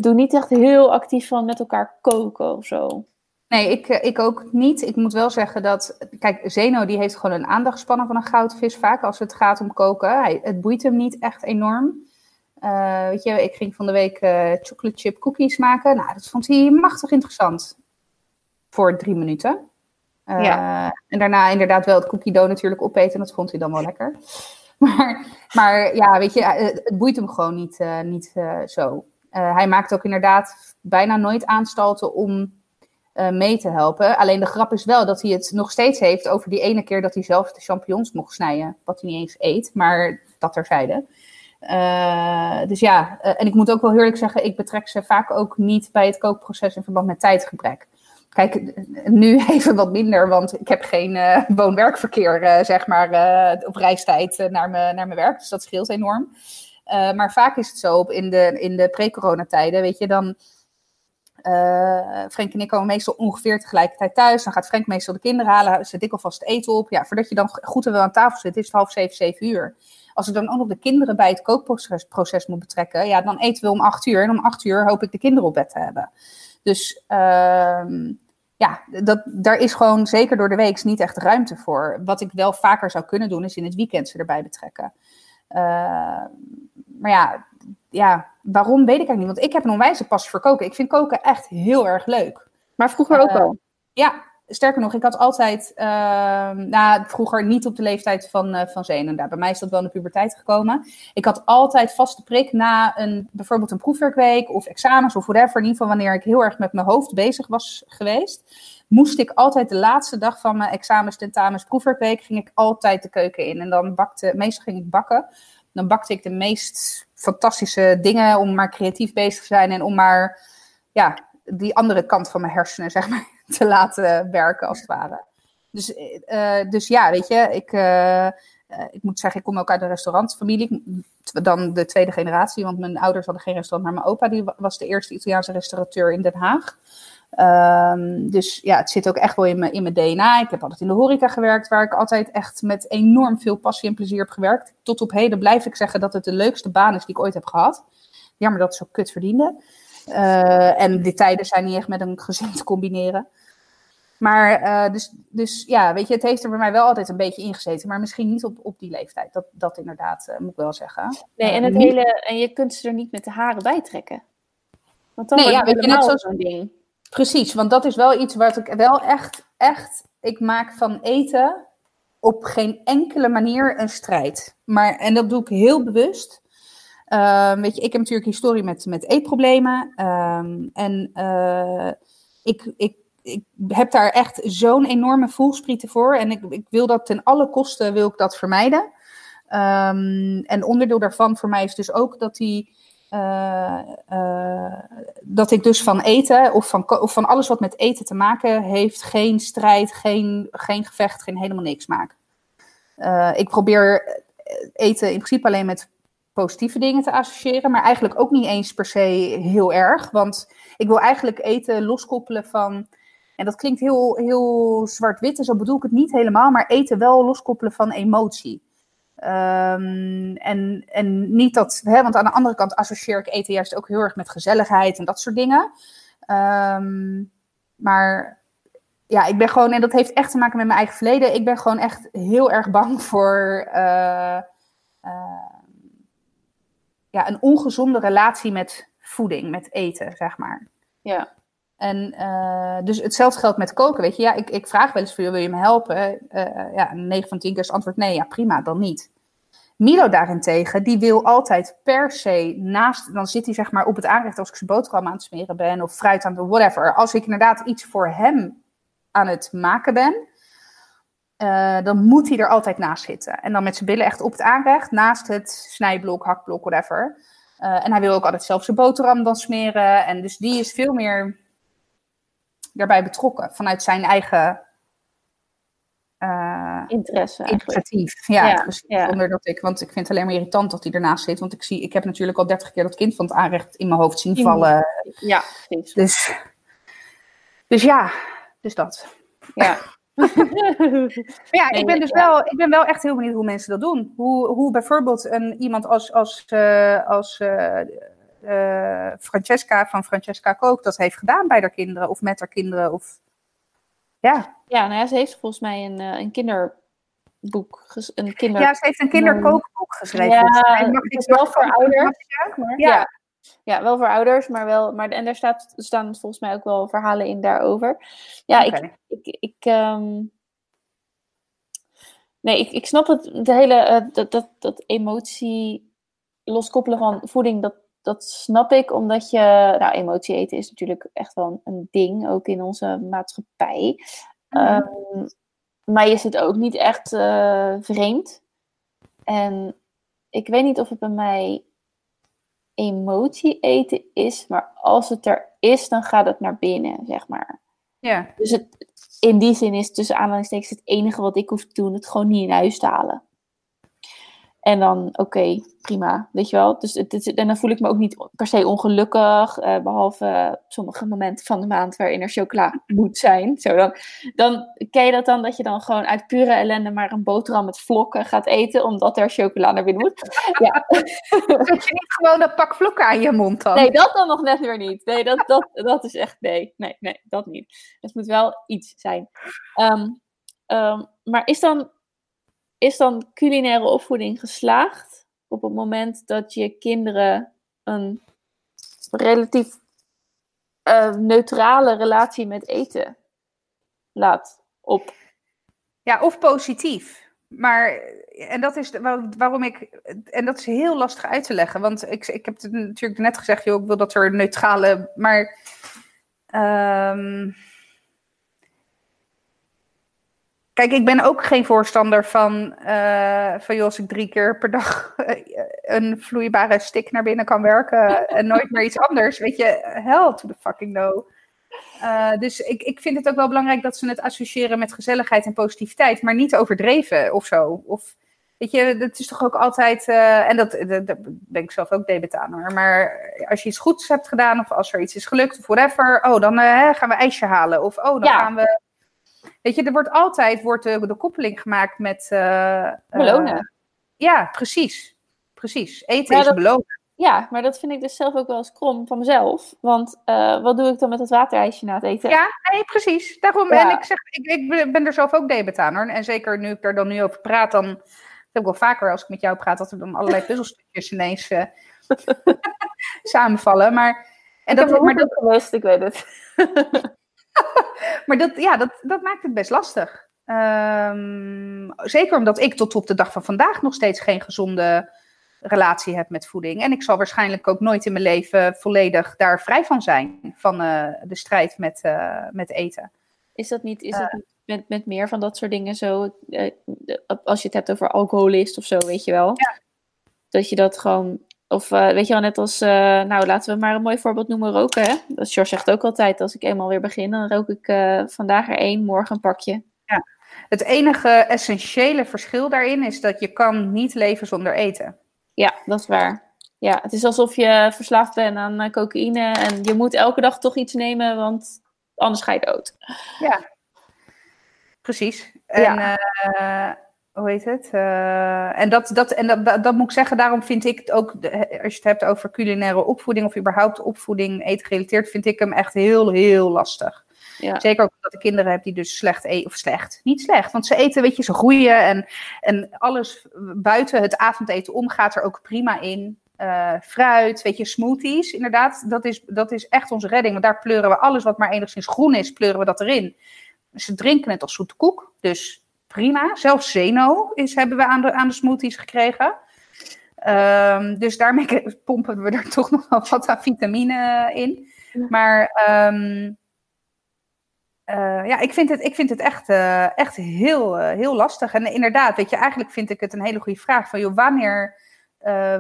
doe niet echt heel actief van met elkaar koken of zo. Nee, ik, ik ook niet. Ik moet wel zeggen dat, kijk, Zeno die heeft gewoon een aandachtspannen van een goudvis vaak als het gaat om koken. Hij, het boeit hem niet echt enorm. Uh, weet je, ik ging van de week uh, chocolate chip cookies maken. Nou, dat vond hij machtig interessant. Voor drie minuten. Uh, ja. En daarna inderdaad wel het cookie dough natuurlijk opeten. Dat vond hij dan wel lekker. [laughs] Maar, maar ja, weet je, het boeit hem gewoon niet, niet zo. hij maakt ook inderdaad bijna nooit aanstalten om mee te helpen. Alleen de grap is wel dat hij het nog steeds heeft over die ene keer dat hij zelf de champignons mocht snijden. Wat hij niet eens eet, maar dat terzijde. Uh, dus ja, uh, en ik moet ook wel heerlijk zeggen, ik betrek ze vaak ook niet bij het kookproces in verband met tijdgebrek. Kijk, nu [laughs] even wat minder, want ik heb geen uh, woon-werkverkeer, zeg maar, op reistijd naar, me, naar mijn werk. Dus dat scheelt enorm. maar vaak is het zo, in de, in de pre-coronatijden, weet je, dan... Frank en ik komen meestal ongeveer tegelijkertijd thuis. Dan gaat Frank meestal de kinderen halen, zet ik alvast eten op. Ja, voordat je dan goed en wel aan tafel zit, is het half zeven, zeven uur. Als ik dan ook nog de kinderen bij het kookproces moet betrekken, ja, dan eten we om acht uur. En om acht uur hoop ik de kinderen op bed te hebben. Dus uh, ja, dat, daar is gewoon zeker door de week niet echt ruimte voor. Wat ik wel vaker zou kunnen doen, is in het weekend ze erbij betrekken. Uh, maar ja, ja, waarom weet ik eigenlijk niet. Want ik heb een onwijze passie voor koken. Ik vind koken echt heel erg leuk. Maar vroeger ook wel? Ja, sterker nog, ik had altijd, uh, nou, vroeger niet op de leeftijd van, uh, van Zenen. Daar, bij mij is dat wel in de puberteit gekomen. Ik had altijd vaste prik na een, bijvoorbeeld een proefwerkweek of examens of whatever. In ieder geval wanneer ik heel erg met mijn hoofd bezig was geweest. Moest ik altijd de laatste dag van mijn examens, tentamens, proefwerkweek, ging ik altijd de keuken in. En dan bakte, meestal ging ik bakken. Dan bakte ik de meest fantastische dingen om maar creatief bezig te zijn en om maar, ja, die andere kant van mijn hersenen, zeg maar, [laughs] te laten werken, als het ware. Dus, uh, dus ja, weet je, ik, uh, ik moet zeggen, ik kom ook uit een restaurantfamilie. Dan de tweede generatie, want mijn ouders hadden geen restaurant, maar mijn opa die was de eerste Italiaanse restaurateur in Den Haag. Um, dus ja, het zit ook echt wel in mijn, in mijn DNA. Ik heb altijd in de horeca gewerkt, waar ik altijd echt met enorm veel passie en plezier heb gewerkt. Tot op heden blijf ik zeggen dat het de leukste baan is die ik ooit heb gehad. Jammer dat ze zo kut verdiende. Uh, en die tijden zijn niet echt met een gezin te combineren. Maar uh, dus, dus ja, weet je, het heeft er bij mij wel altijd een beetje ingezeten. Maar misschien niet op, op die leeftijd. Dat, dat inderdaad, uh, moet ik wel zeggen. Nee, en, het hele, en je kunt ze er niet met de haren bij trekken. Want dan nee, ja, weet je, net zo, zo'n ding. Precies, want dat is wel iets wat ik wel echt, echt... Ik maak van eten op geen enkele manier een strijd. Maar, en dat doe ik heel bewust. Uh, weet je, ik heb natuurlijk historie met, met eetproblemen. Um, en uh, ik, ik ik heb daar echt zo'n enorme voelsprieten voor. En ik, ik, wil dat ten alle kosten wil ik dat vermijden. Um, en onderdeel daarvan voor mij is dus ook dat die. Uh, uh, dat ik dus van eten of van, van alles wat met eten te maken heeft, geen strijd, geen, geen gevecht, geen helemaal niks maak. Ik probeer eten in principe alleen met positieve dingen te associëren, maar eigenlijk ook niet eens per se heel erg. Want ik wil eigenlijk eten loskoppelen van en dat klinkt heel, heel zwart-wit en zo bedoel ik het niet helemaal, maar eten wel loskoppelen van emotie. Um, en, en niet dat, hè, want aan de andere kant associeer ik eten juist ook heel erg met gezelligheid en dat soort dingen. Um, maar ja, ik ben gewoon, en dat heeft echt te maken met mijn eigen verleden. Ik ben gewoon echt heel erg bang voor uh, uh, ja, een ongezonde relatie met voeding, met eten, zeg maar. Ja. En uh, dus hetzelfde geldt met koken, weet je. Ja, ik, ik vraag wel eens voor je, wil je me helpen? Uh, ja, 9 van 10 keer is antwoord nee, ja prima, dan niet. Milo daarentegen, die wil altijd per se naast, dan zit hij zeg maar op het aanrecht als ik zijn boterham aan het smeren ben of fruit aan het whatever. Als ik inderdaad iets voor hem aan het maken ben, uh, dan moet hij er altijd naast zitten. En dan met zijn billen echt op het aanrecht, naast het snijblok, hakblok, whatever. Uh, en hij wil ook altijd zelf zijn boterham dan smeren. En dus die is veel meer daarbij betrokken vanuit zijn eigen uh, interesse. Initiatief. Ja, ja. Zonder dat ik, want ik vind het alleen maar irritant dat hij ernaast zit. Want ik zie, ik heb natuurlijk al dertig keer dat kind van het aanrecht in mijn hoofd zien vallen. Ja, precies. Dus, dus ja, dus dat. Ja. Ja, ik ben dus wel, ik ben wel echt heel benieuwd hoe mensen dat doen. Hoe, hoe bijvoorbeeld een, iemand als, als, uh, als uh, uh, Francesca van Francesca Kook dat heeft gedaan bij haar kinderen of met haar kinderen. Of, ja. Ja, nou ja, ze heeft volgens mij een, een kinderboek. Een kinder... Ja, ze heeft een kinderkookboek geschreven. Ja, mag ik wel voor ouders. ja. ja. Ja, wel voor ouders, maar wel. Maar, en daar staat, staan volgens mij ook wel verhalen in daarover. Ja, ik. ik, ik ehm, nee, ik, ik snap het. De hele. Uh, dat, dat, dat emotie loskoppelen van voeding, dat, dat snap ik, omdat je. Nou, emotie eten is natuurlijk echt wel een, ding, ook in onze maatschappij. Mm maar je zit ook niet echt uh, vreemd. En ik weet niet of het bij mij emotie eten is, maar als het er is, dan gaat het naar binnen, zeg maar. Ja. Dus het, in die zin is tussen aanhalingstekens het enige wat ik hoef te doen, het gewoon niet in huis te halen. En dan, oké, prima, weet je wel. Dus het, en dan voel ik me ook niet per se ongelukkig, uh, behalve sommige momenten van de maand waarin er chocola moet zijn. Zo dan, dan ken je dat dan, dat je dan gewoon uit pure ellende maar een boterham met vlokken gaat eten, omdat er chocola naar binnen moet. Ja. [laughs] Zet je niet gewoon een pak vlokken aan je mond dan? Nee, dat dan nog net weer niet. Nee, dat, dat, dat is echt, nee, nee, nee, dat niet. Het moet wel iets zijn. Um, um, maar is dan is dan culinaire opvoeding geslaagd op het moment dat je kinderen een relatief uh, neutrale relatie met eten laat op? Ja, of positief. Maar, en dat is waarom ik, en dat is heel lastig uit te leggen, want ik, ik heb het natuurlijk net gezegd, joh, ik wil dat er neutrale, maar um, Kijk, ik ben ook geen voorstander van, uh, van joh, als ik drie keer per dag een vloeibare stick naar binnen kan werken [laughs] en nooit meer iets anders. Weet je, hell to the fucking no. Uh, dus ik, ik vind het ook wel belangrijk dat ze het associëren met gezelligheid en positiviteit, maar niet overdreven of zo. Of, weet je, dat is toch ook altijd, uh, en dat, dat, dat, ben ik zelf ook debet aan hoor, maar als je iets goeds hebt gedaan of als er iets is gelukt of whatever, oh, dan gaan we ijsje halen. Of oh, dan gaan we Weet je, er wordt altijd wordt de, de koppeling gemaakt met. Uh, belonen. ja, precies. Precies. Eten is belonen. Ja, maar dat vind ik dus zelf ook wel eens krom van mezelf. Want uh, wat doe ik dan met het waterijsje na het eten? Ja, nee, precies. Daarom, en ik zeg, ik, ik ben er zelf ook debet aan hoor. En zeker nu ik er dan nu over praat, dan heb ik wel vaker als ik met jou praat, dat er dan allerlei [laughs] puzzelstukjes ineens [laughs] samenvallen. Maar, en ik dat, maar dat geweest, ik weet het. [laughs] [laughs] maar dat, ja, dat, dat maakt het best lastig. Um, zeker omdat ik tot op de dag van vandaag nog steeds geen gezonde relatie heb met voeding. En ik zal waarschijnlijk ook nooit in mijn leven volledig daar vrij van zijn, van uh, de strijd met, uh, met eten. Is dat niet, is dat niet met, met meer van dat soort dingen zo, als je het hebt over alcoholist of zo, weet je wel? Ja. Dat je dat gewoon of uh, weet je wel, net als, uh, nou laten we maar een mooi voorbeeld noemen, roken. Hè? Dat George zegt ook altijd, als ik eenmaal weer begin, dan rook ik uh, vandaag er één, morgen een pakje. Ja, het enige essentiële verschil daarin is dat je kan niet leven zonder eten. Ja, dat is waar. Ja, het is alsof je verslaafd bent aan cocaïne en je moet elke dag toch iets nemen, want anders ga je dood. Ja, precies. En, ja hoe heet het? Uh, en dat, dat, en dat, dat, moet ik zeggen, daarom vind ik het ook, als je het hebt over culinaire opvoeding of überhaupt opvoeding eten gerelateerd, vind ik hem echt heel, heel lastig. Ja. Zeker ook omdat ik kinderen heb die dus slecht eten, of slecht, niet slecht, want ze eten, weet je, ze groeien en, en alles buiten het avondeten om gaat er ook prima in. Uh, fruit, weet je, smoothies, inderdaad, dat is, dat is echt onze redding, want daar pleuren we alles wat maar enigszins groen is, pleuren we dat erin. Ze drinken het als zoete koek, dus prima. Zelfs Zeno is, hebben we aan de, aan de smoothies gekregen. Ehm, dus daarmee [laughs] pompen we er toch nog wel wat aan vitamine in. Maar ehm, eh, ja, ik vind het, ik vind het echt, eh, echt heel, eh, heel lastig. En inderdaad, weet je, eigenlijk vind ik het een hele goede vraag. Van, joh, wanneer,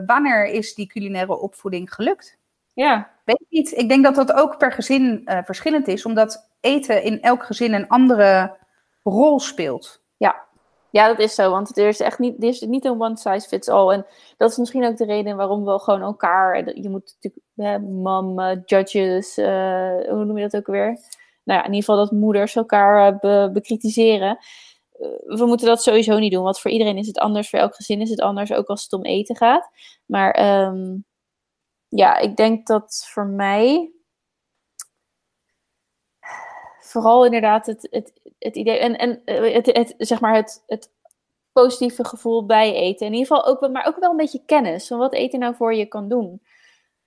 wanneer is die culinaire opvoeding gelukt? Ja. Weet niet. Ik denk dat dat ook per gezin verschillend is. Omdat eten in elk gezin een andere rol speelt. Ja. Dat is zo. Want er is echt niet, er is niet een one size fits all. En dat is misschien ook de reden waarom we gewoon elkaar. Je moet natuurlijk, mam, judges, hoe noem je dat ook weer? nou ja, in ieder geval dat moeders elkaar uh, bekritiseren. Uh, we moeten dat sowieso niet doen, want voor iedereen is het anders, voor elk gezin is het anders, ook als het om eten gaat. Maar um, ja, ik denk dat voor mij vooral inderdaad het, het, het idee en, en eh, het, het, zeg maar het, het positieve gevoel bij eten. In ieder geval ook, maar ook wel een beetje kennis van wat eten nou voor je kan doen.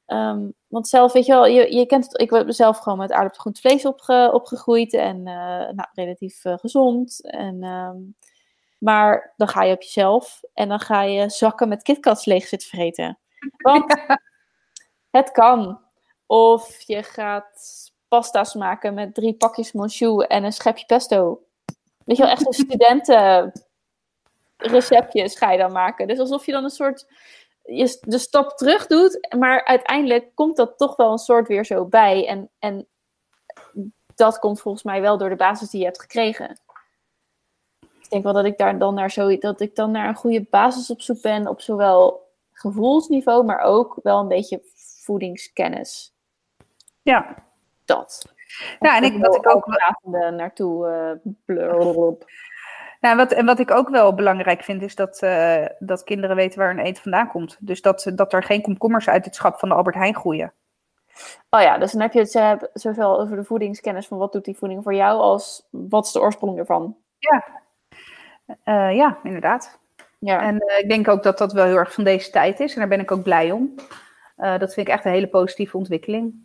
Um, want zelf, weet je wel, je, je kent het, ik ben zelf gewoon met aardappelgroente vlees opge, opgegroeid en uh, nou, relatief uh, gezond. En, um, maar dan ga je op jezelf en dan ga je zakken met KitKats leeg zitten vreten. [laughs] Want het kan. Of je gaat pasta's maken met drie pakjes monchou en een schepje pesto. Weet je wel, echt een studenten receptjes ga je dan maken. Dus alsof je dan een soort je de stap terug doet, maar uiteindelijk komt dat toch wel een soort weer zo bij. En, en dat komt volgens mij wel door de basis die je hebt gekregen. Ik denk wel dat ik daar dan naar zo, dat ik dan naar een goede basis op zoek ben, op zowel gevoelsniveau, maar ook wel een beetje voedingskennis. Ja. Dat. Ja, en ik, wat ik ook naartoe uh, nou, wat, en wat ik ook wel belangrijk vind, is dat, uh, dat kinderen weten waar hun eten vandaan komt. Dus dat, dat er geen komkommers uit het schap van de Albert Heijn groeien. Oh ja, dus dan heb je het uh, zowel over de voedingskennis van wat doet die voeding voor jou, als wat is de oorsprong ervan. Ja, uh, ja inderdaad. Ja. En ik denk ook dat dat wel heel erg van deze tijd is. En daar ben ik ook blij om. dat vind ik echt een hele positieve ontwikkeling.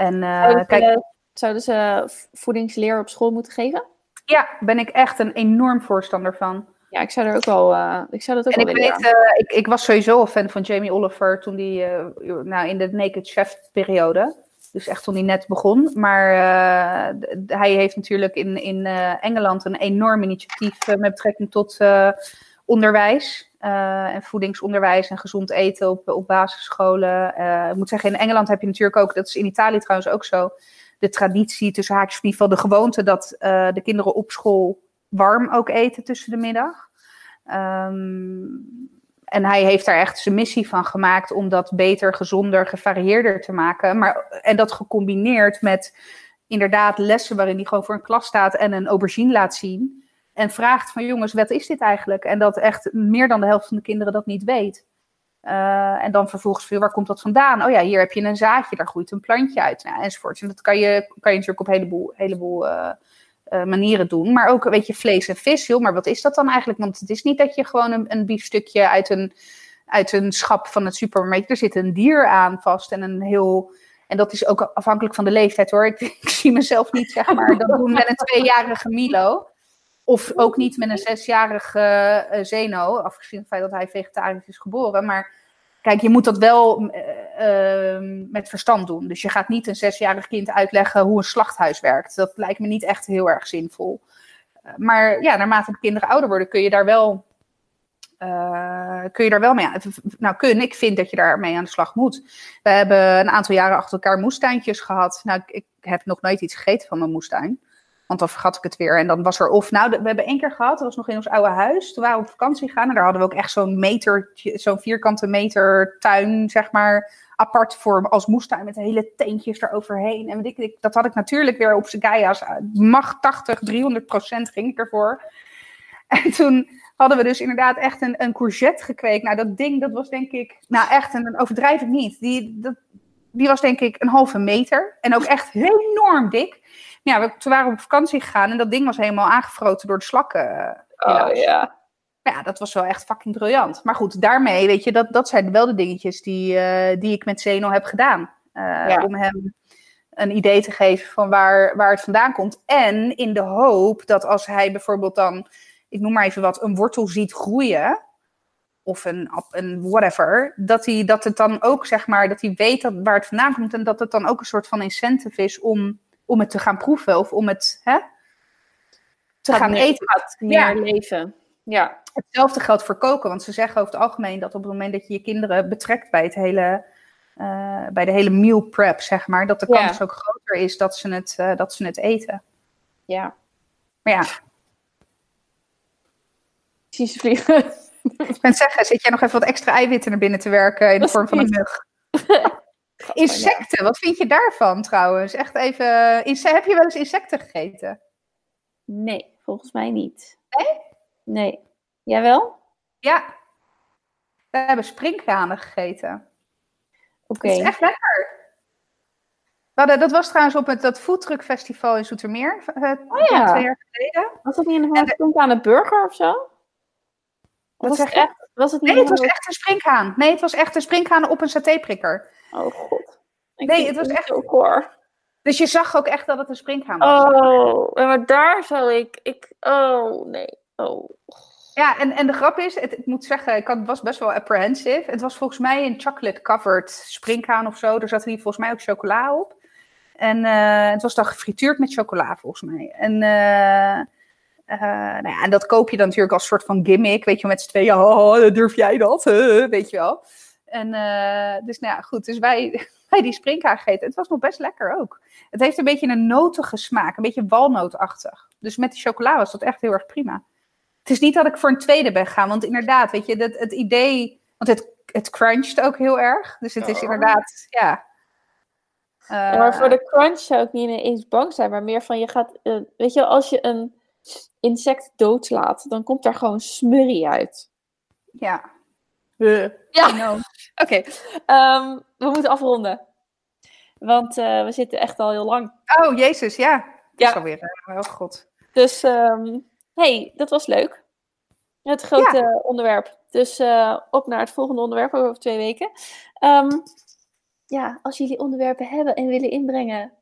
En, kijk, zouden ze voedingsleer op school moeten geven? Ja, ben ik echt een enorm voorstander van. Ja, ik zou er ook wel. Uh, ik zou dat ook en wel ik, weet, uh, ik, ik, was sowieso een fan van Jamie Oliver toen die uh, nou, in de Naked Chef periode. Dus echt toen hij net begon. Maar hij heeft natuurlijk in, in Engeland een enorm initiatief met betrekking tot onderwijs. En voedingsonderwijs en gezond eten op, op basisscholen. ik moet zeggen, in Engeland heb je natuurlijk ook, dat is in Italië trouwens ook zo de traditie, tussen haakjes in ieder geval de gewoonte dat uh, de kinderen op school warm ook eten tussen de middag. Um, en hij heeft daar echt zijn missie van gemaakt om dat beter, gezonder, gevarieerder te maken. Maar, en dat gecombineerd met inderdaad lessen waarin hij gewoon voor een klas staat en een aubergine laat zien. En vraagt van jongens, wat is dit eigenlijk? En dat echt meer dan de helft van de kinderen dat niet weet. Uh, en dan vervolgens, waar komt dat vandaan? Oh ja, hier heb je een zaadje, daar groeit een plantje uit, nou, enzovoort. En dat kan je, kan je natuurlijk op een heleboel, heleboel uh, uh, manieren doen. Maar ook, weet je, vlees en vis, joh, maar wat is dat dan eigenlijk? Want het is niet dat je gewoon een, een biefstukje uit een, uit een schap van het supermarkt, er zit een dier aan vast en een heel... En dat is ook afhankelijk van de leeftijd hoor. [laughs] Ik, ik zie mezelf niet, zeg maar, dat doen met een tweejarige Milo. Of ook niet met een zesjarige uh, Zeno, afgezien van het feit dat hij vegetarisch is geboren. Maar kijk, je moet dat wel uh, met verstand doen. Dus je gaat niet een zesjarig kind uitleggen hoe een slachthuis werkt. Dat lijkt me niet echt heel erg zinvol. Uh, maar ja, naarmate de kinderen ouder worden, kun je daar wel, kun je daar wel mee aan. Nou, kun, ik vind dat je daarmee aan de slag moet. We hebben een aantal jaren achter elkaar moestuintjes gehad. Nou, ik, ik heb nog nooit iets gegeten van mijn moestuin. Want dan vergat ik het weer. En dan was er of, nou, we hebben één keer gehad, dat was nog in ons oude huis. Toen waren we op vakantie gegaan en daar hadden we ook echt zo'n meter, zo'n vierkante meter tuin, zeg maar, apart voor als moestuin met hele teentjes eroverheen. En ik, dat had ik natuurlijk weer op zijn Gaia's. Mag 80, 300 procent ging ik ervoor. En toen hadden we dus inderdaad echt een, een courgette gekweekt. Nou, dat ding, dat was denk ik, nou echt, en dan overdrijf ik niet. Die, dat, die was denk ik een halve meter en ook echt enorm dik ja, we, toen waren we op vakantie gegaan en dat ding was helemaal aangefroten door de slakken. Oh ja. Ja, dat was wel echt fucking briljant. Maar goed, daarmee, weet je, dat, dat zijn wel de dingetjes die, uh, die ik met Zeno heb gedaan. Uh, Om hem een idee te geven van waar, waar het vandaan komt. En in de hoop dat als hij bijvoorbeeld dan, ik noem maar even wat, een wortel ziet groeien. of een, een whatever, dat, hij, dat het dan ook, zeg maar, dat hij weet dat, waar het vandaan komt en dat het dan ook een soort van incentive is om, om het te gaan proeven of om het hè, te gaan meer, eten. Gaat meer leven. Ja. Hetzelfde geldt voor koken, want ze zeggen over het algemeen dat op het moment dat je je kinderen betrekt bij, het hele, uh, bij de hele meal prep, zeg maar, dat de Ja. kans ook groter is dat ze het, uh, dat ze het eten. Ja. Maar ja, Precies vliegen. ik ben zeggen, zit jij nog even wat extra eiwitten naar binnen te werken in de vorm van een mug? [laughs] Insecten, wat vind je daarvan trouwens? Echt even, inse- heb je wel eens insecten gegeten? Nee, volgens mij niet. Nee? Nee. Jij wel? Ja. We hebben sprinkhanen gegeten. Oké. Dat is echt lekker. Hadden, dat was trouwens op het, dat foodtruck festival in Zoetermeer. eh, Oh ja. Twee jaar geleden. Was dat niet in een stond aan de burger of zo? Wat was, zeg het echt, was het niet Nee, het was echt een sprinkhaan. Nee, het was echt een sprinkhaan op een satéprikker. Oh god. Ik Nee, het was echt- zo. Dus je zag ook echt dat het een sprinkhaan was. Oh, maar daar zou ik... ik oh, nee. Oh. Ja, en, en de grap is, het, ik moet zeggen, ik had, was best wel apprehensive. Het was volgens mij een chocolate-covered sprinkhaan of zo. Er zat hier volgens mij ook chocola op. En eh, het was dan gefrituurd met chocola, volgens mij. En, eh, eh, nou ja, en dat koop je dan natuurlijk als soort van gimmick. Weet je, met z'n tweeën, oh, durf jij dat? [laughs] Weet je wel. En eh, dus nou ja, goed. Dus wij, [laughs] wij die sprinkhaan gegeten. Het was nog best lekker ook. Het heeft een beetje een notige smaak. Een beetje walnootachtig. Dus met die chocola was dat echt heel erg prima. Het is niet dat ik voor een tweede ben gaan, want inderdaad, weet je, dat, het idee, want het, het cruncht ook heel erg. Dus het is Oh. inderdaad, ja. Ja, maar Eh, voor de crunch zou ik niet eens bang zijn, maar meer van je gaat... eh, weet je, als je een insect doodslaat, dan komt daar gewoon smurrie uit. Ja. Ja. I know. [laughs] Oké, ehm, we moeten afronden. Want eh, we zitten echt al heel lang. Oh, jezus, ja. Het Ja. is alweer, eh, oh god. Dus, ehm, hey, dat was leuk. Het grote onderwerp. Dus eh, op naar het volgende onderwerp over twee weken. Ehm, ja, als jullie onderwerpen hebben en willen inbrengen.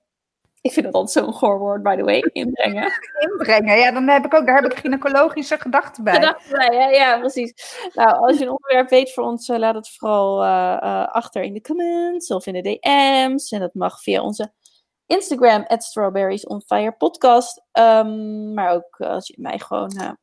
Ik vind het altijd zo'n goor woord, by the way, inbrengen. Inbrengen, ja, dan heb ik ook, daar heb ik gynaecologische gedachten bij. Gedachten bij, hè? Ja, precies. Nou, als je een onderwerp weet voor ons, eh, laat het vooral eh, eh, achter in de comments of in de DM's. En dat mag via onze Instagram, at Strawberries on Fire podcast. Ehm, maar ook als je mij gewoon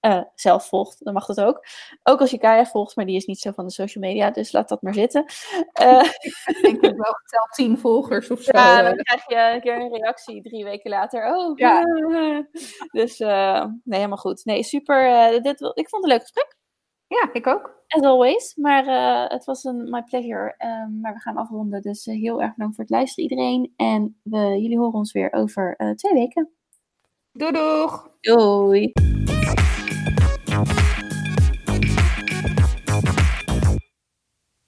eh, zelf volgt, dan mag dat ook. Ook als je Kaya volgt, maar die is niet zo van de social media, dus laat dat maar zitten. [laughs] Eh, Ik denk ik wel geteld tien volgers of [laughs] zo. ja, eh. dan krijg je een keer een reactie drie weken later. Oh, Ja. [laughs] Dus eh, nee, helemaal goed. Nee, super. eh, dit, ik vond het een leuk gesprek. ja, ik ook. As always. Maar eh, het was een my pleasure. Ehm, maar we gaan afronden. Dus eh, heel erg bedankt voor het luisteren iedereen. En we, jullie horen ons weer over eh, twee weken. Doei doeg! Doei!